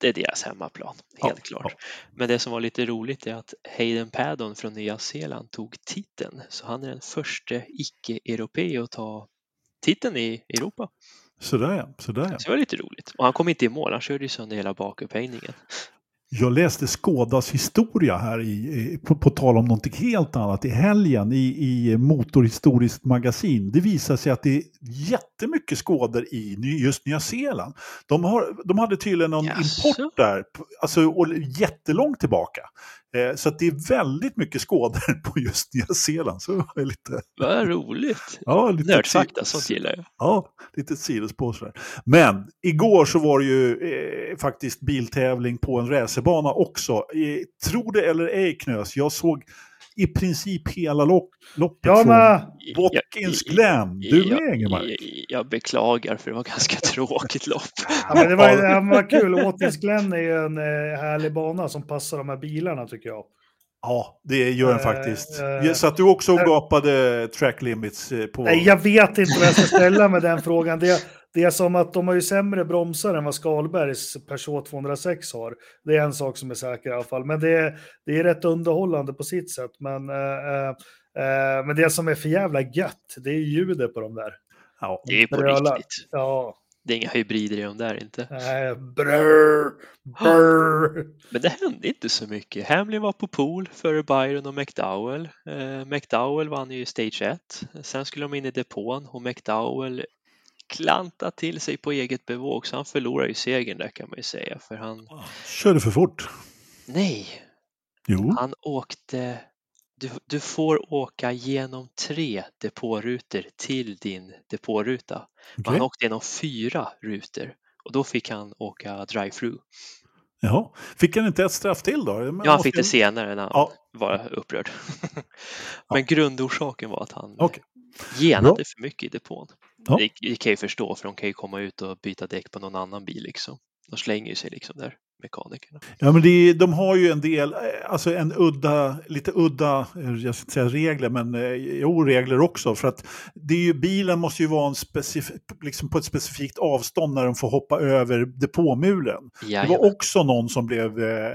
Det är deras hemmaplan, helt ja, klart. Ja. Men det som var lite roligt är att Hayden Paddon från Nya Zeeland tog titeln. Så han är den första icke-europé att ta titeln i Europa. Sådär ja, sådär ja. Så det var lite roligt. Och han kom inte i mål, han körde ju sönder hela bakupphängningen. Jag läste Skådas historia här i, på, på tal om någonting helt annat i helgen i, i Motorhistoriskt magasin. Det visar sig att det är jättemycket skådor i just Nya Zeeland. De, har, de hade tydligen någon yes. import där, alltså och jättelångt tillbaka. Eh, så det är väldigt mycket skådor på just Nya Zeeland. Så det lite... Vad roligt! Ja, lite Nördfakta, sånt gillar jag. Ja, lite sidospår sådär. Men igår så var det ju eh, faktiskt biltävling på en racerbana också. Eh, tro det eller ej Knös, jag såg i princip hela lopp, loppet Ja, från. Watkins Glen. Du jag, med Ingemar? jag, jag beklagar för det var ganska tråkigt lopp. Ja, men det var, det var kul. Watkins Glen är ju en eh, härlig bana som passar de här bilarna tycker jag. Ja, det gör den Eh, faktiskt. eh, Så att du också gapade track limits på... Nej, jag vet inte vad jag ska ställa med den frågan. Det, det är som att de har ju sämre bromsar än vad Skalbergs Peugeot 206 har. Det är en sak som är säker i alla fall. Men det är, det är rätt underhållande på sitt sätt. Men, eh, eh, men det som är för jävla gött, det är ljudet på de där. Ja. Det är på Brölar. riktigt. Ja, Det är inga hybrider i de där inte. äh, brr, brr. Men det hände inte så mycket. Hamlin var på pool före Byron och McDowell. Eh, McDowell vann ju Stage 1. Sen skulle de in i depån och McDowell klantade till sig på eget bevåg så han förlorade ju segern där kan man ju säga. För han, Körde för fort. nej, Jo. han åkte du, du får åka genom tre depårutor till din depåruta. okej. Han åkte genom fyra rutor och då fick han åka drive-through. Jaha. Fick han inte ett straff till då? Ja, han fick det senare när han Ja. var upprörd. Men grundorsaken var att han Okej. genade Bra. för mycket i depån. Ja. Det, det kan jag förstå för de kan ju komma ut och byta däck på någon annan bil liksom. De slänger ju sig liksom där, mekanikerna. Ja, men det, de har ju en del, eh, alltså en udda, lite udda, eh, jag ska inte säga regler, men eh, jo, regler också. För att det är ju, bilen måste ju vara en specif- liksom på ett specifikt avstånd när de får hoppa över depåmuren. Det Jajamän. var också någon som blev, eh,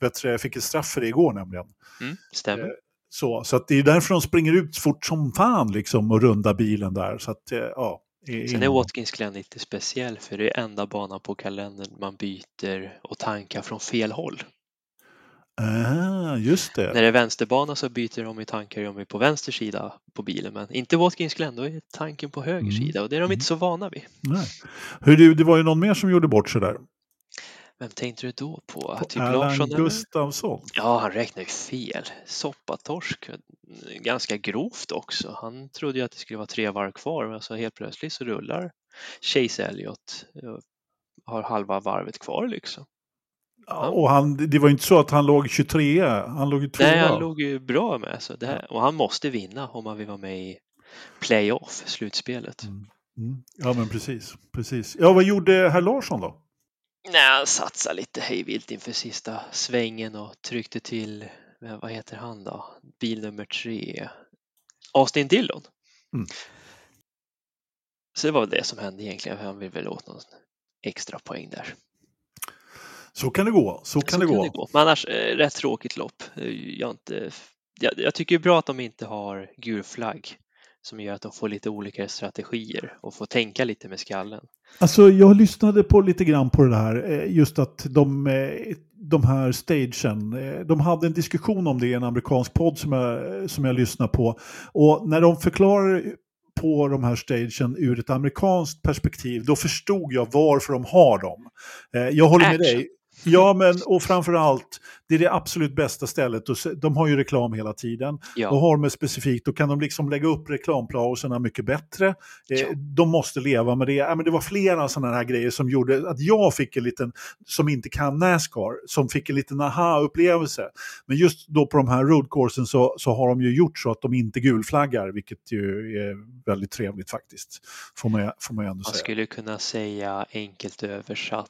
vet du, fick ett straff för det igår nämligen. Mm, stämmer. Så, så att det är därför de springer ut fort som fan liksom och rundar bilen där. Så att, eh, ja. i- Sen är Watkins Glen lite speciell för det är enda banan på kalendern man byter och tankar från fel håll. Ah, just det. När det är vänsterbana så byter de i tankar de är på vänster sida på bilen men inte Watkins Glen, då är tanken på höger Mm. sida och det är de inte så vana vid. Nej. Hur det var ju någon mer som gjorde bort sig där. Vem tänkte du då på? På typ Larsson? Gustafsson. Ja, han räknar ju fel. Soppatorsk, ganska grovt också. Han trodde ju att det skulle vara tre varv kvar, men alltså helt plötsligt så rullar Chase Elliott eh, har halva varvet kvar liksom. Ja, och han, det var ju inte så att han låg 23, han låg ju tvåa. Nej, han låg ju bra med. Så det här, och han måste vinna om han vill vara med i playoff, slutspelet. Mm. Mm. Ja, men precis, precis. Ja, vad gjorde herr Larsson då? Nej, han satsade lite hejvilt inför sista svängen och tryckte till, eh, vad heter han då, bil nummer tre, Austin Dillon. Mm. Så det var väl det som hände egentligen, för han vill väl åt någon extra poäng där. Så kan det gå, så kan, det, gå. Men annars, eh, rätt tråkigt lopp. Eh, Jag, inte, jag, jag tycker det är bra att de inte har gul flagg som gör att de får lite olika strategier och får tänka lite med skallen. Alltså, jag lyssnade på lite grann på det här, eh, just att de, eh, de här stagen, eh, de hade en diskussion om det i en amerikansk podd som jag, som jag lyssnade på. Och när de förklarar på de här stagen ur ett amerikanskt perspektiv, då förstod jag varför de har dem. Jag håller med Action. dig. Ja, men och framför allt, det är det absolut bästa stället. De har ju reklam hela tiden. Ja. Och har de specifikt, då kan de liksom lägga upp reklampauserna mycket bättre. Eh, Ja. De måste leva med det. Ja, men det var flera sådana här grejer som gjorde att jag fick en liten, som inte kan Nascar, som fick en liten aha-upplevelse. Men just då på de här roadcoursen så, så har de ju gjort så att de inte gulflaggar, vilket ju är väldigt trevligt faktiskt. Får man, får man ändå Man säga. skulle kunna säga enkelt översatt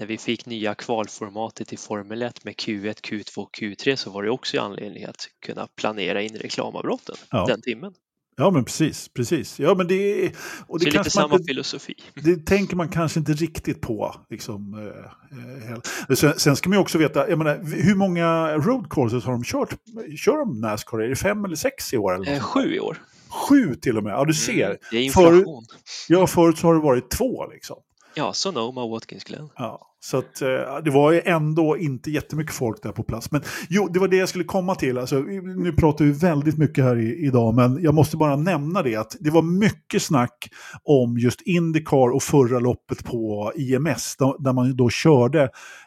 när vi fick nya kvalformatet i Formel 1 med Q1, Q2, Q3 så var det också i anledning att kunna planera in reklamavbrotten Ja. den timmen. Ja, men precis. precis. Ja, men det, är- och det det är lite samma inte- filosofi. Det tänker man kanske inte riktigt på. Liksom, eh, eh, sen, sen ska man ju också veta, menar, hur många road courses har de kört? Kör de Nascar? Är det fem eller sex i år? Eller Eh, sju i år. Sju till och med, ja du ser. Mm, det är Förut- inflation. Ja, förut så har det varit två liksom. Ja, Sonoma och Watkins Glen. Ja, så att, eh, det var ju ändå inte jättemycket folk där på plats. Men jo, det var det jag skulle komma till. Alltså, nu pratar vi väldigt mycket här i, idag, men jag måste bara nämna det att det var mycket snack om just Indycar och förra loppet på IMS, där, där man då körde...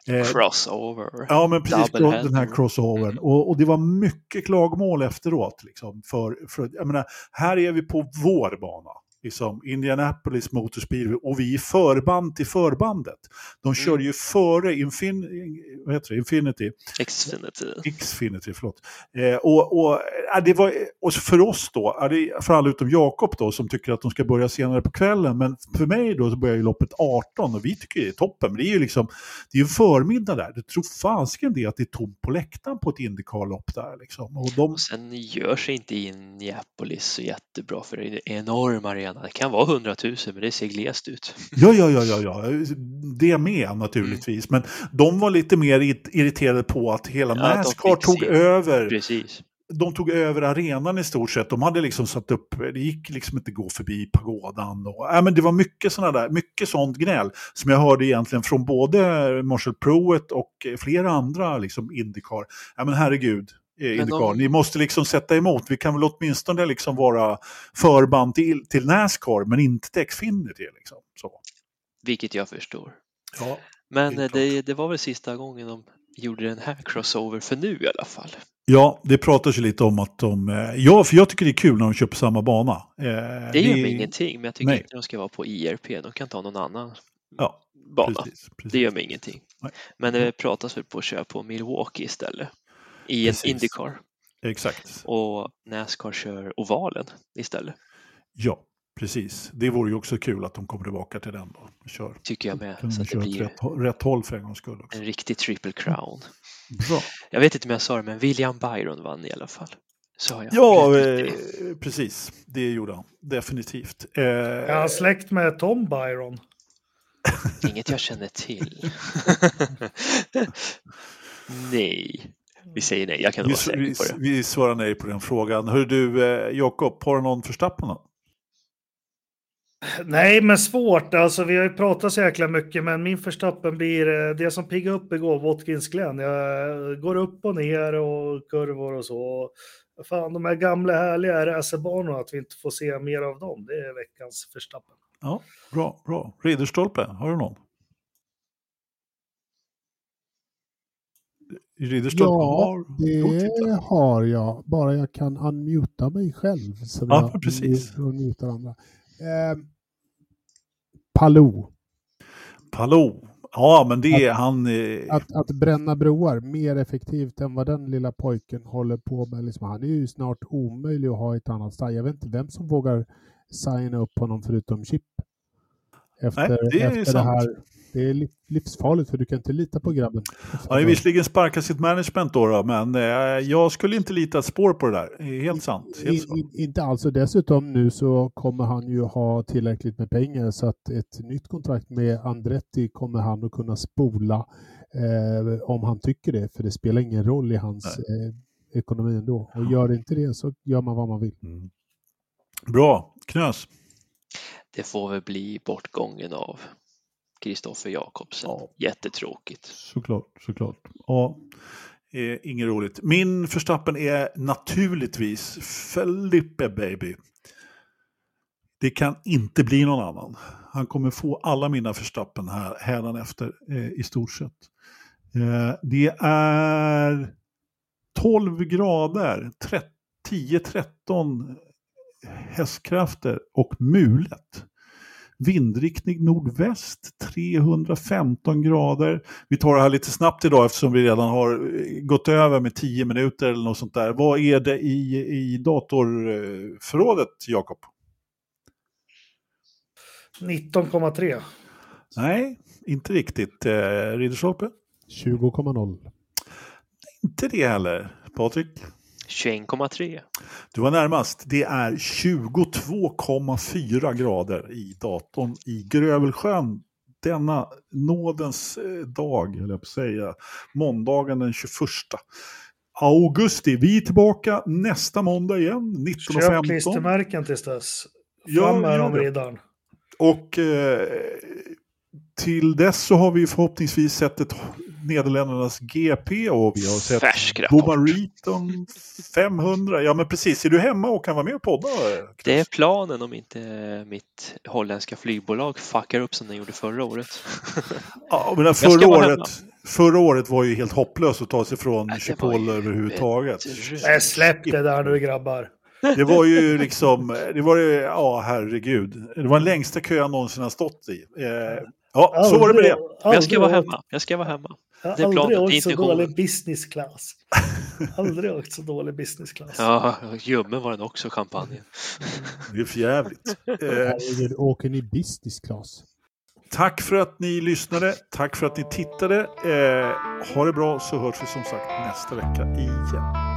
Eh, crossover. Ja, men precis, den här crossovern. Mm. Och, och, det var mycket klagomål efteråt. Liksom, för, för, jag menar, här är vi på vår bana liksom Indianapolis Motor Speedway och vi är förband till förbandet. De mm. körde ju före Infin vad heter det? Infinity. Xfinity. Xfinity, förlåt. Eh, och, och, äh, det var, och för oss då, äh, för alla utom Jakob då som tycker att de ska börja senare på kvällen, men för mig då så börjar ju loppet 18 och vi tycker det är toppen. Men det är ju liksom, det är ju förmiddag där. Det tror fasiken det att det är tomt på läktaren på ett Indycar-lopp där liksom. Och, de... och sen gör sig inte Indianapolis så jättebra för det är en enorm arena. Det kan vara 100 000 men det ser glest ut. Ja, ja, ja, ja, ja. det med naturligtvis. Mm. Men de var lite mer irriterade på att hela ja, Nascar tog över. Precis. De tog över arenan i stort sett. De hade liksom satt upp, det gick liksom inte gå förbi pagodan. Och, äh, men det var mycket sådana där, mycket sånt gnäll som jag hörde egentligen från både Marshall Pruett och flera andra liksom Indycar. Äh, men herregud, eh. Om... Ni måste liksom sätta emot. Vi kan väl åtminstone liksom vara förband till, till Nascar, men inte till Xfinity. Liksom. Så. Vilket jag förstår. Ja, men det, det, var väl sista gången de gjorde den här crossover för nu i alla fall. Ja, det pratas ju lite om att de... Eh, ja, för jag tycker det är kul när de på samma bana. Eh, det gör mig ingenting, men jag tycker nej. inte de ska vara på IRP. De kan ta någon annan ja, bana. Precis, precis. Det gör mig ingenting. Nej. Men det pratas väl på att köra på Milwaukee istället. I precis. en Indycar. Exakt. Och Nascar kör ovalen istället. Ja, Precis, det vore ju också kul att de kommer tillbaka till den då. Kör. Tycker jag med. Så att det blir rätt, rätt håll för en gångs skull. Också. En riktig triple crown. Bra. Jag vet inte om jag sa det, men William Byron vann i alla fall. Så jag ja, eh, precis. Det gjorde han. Definitivt. Eh, är han släkt med Tom Byron? Inget jag känner till. nej. Vi säger nej, jag kan vi, vara säker på det. Vi svarar nej på den frågan. Hör du, eh, Jakob, har du någon förstappen? Nej, men svårt. Alltså, vi har ju pratat så jäkla mycket, men min förstappen blir eh, det som piggade upp igår, Watkins Glen. Jag går upp och ner och kurvor och så. Fan, de här gamla härliga racerbanorna, att vi inte får se mer av dem, det är veckans förstappen. Ja, bra, bra. Ridderstolpe, har du någon? Ridderstolpe ja, har det har jag. Bara jag kan unmuta mig själv. Så ja, jag precis. Och andra. Eh, Palou. Palou. Ja, men det är han... Eh... Att, att bränna broar mer effektivt än vad den lilla pojken håller på med. Liksom, han är ju snart omöjlig att ha i ett annat stall. Jag vet inte vem som vågar signa upp honom förutom Chip. Efter, Nej, det, efter det här det är livsfarligt för du kan inte lita på grabben. Han har visserligen sparkat sitt management då, då men eh, jag skulle inte lita ett spår på det där. Helt sant. Helt I, i, inte alls. Och dessutom nu så kommer han ju ha tillräckligt med pengar så att ett nytt kontrakt med Andretti kommer han att kunna spola eh, om han tycker det. För det spelar ingen roll i hans eh, ekonomi ändå. Och gör inte det så gör man vad man vill. Mm. Bra. Knös? Det får väl bli bortgången av Kristoffer Jakobsen. Ja. Jättetråkigt. Såklart, såklart. Ja, eh, inget roligt. Min förstappen är naturligtvis Felipe Baby. Det kan inte bli någon annan. Han kommer få alla mina förstappen här hädanefter eh, i stort sett. Eh, det är 12 grader, 10-13 hästkrafter och mulet. Vindriktning nordväst, 315 grader. Vi tar det här lite snabbt idag eftersom vi redan har eh, gått över med 10 minuter eller något sånt där. Vad är det i, i datorförrådet, Jakob? 19,3. Nej, inte riktigt. Eh, Ridderstolpe? 20,0. Inte det heller. Patrik? 21,3. Du var närmast. Det är 22,4 grader i datorn i Grövelsjön denna nådens eh, dag, eller jag på säga, måndagen den 21 augusti. Vi är tillbaka nästa måndag igen, 19.15. Köp klistermärken tills dess. Fram med dem, riddaren. Och eh, till dess så har vi förhoppningsvis sett ett Nederländernas GP och vi har sett Färsk Boban Reeton 500. Ja men precis, är du hemma och kan vara med och podda? Det är planen om inte mitt holländska flygbolag fuckar upp som den gjorde förra året. ja, men förra året, förra året var ju helt hopplöst att ta sig från Chipol överhuvudtaget. Nej, släpp det där nu grabbar. Det var ju liksom, det var ju, ja herregud. Det var den längsta kö jag någonsin har stått i. Eh, ja, aldrig, så var det med det. Men jag ska vara hemma. Jag ska vara hemma. Jag har aldrig åkt så dålig business class. aldrig åkt så dålig business class. Ja, ljummen var den också, champagnen. Det är för jävligt. Eh, åker ni business class? Tack för att ni lyssnade. Tack för att ni tittade. Eh, ha det bra så hörs vi som sagt nästa vecka igen.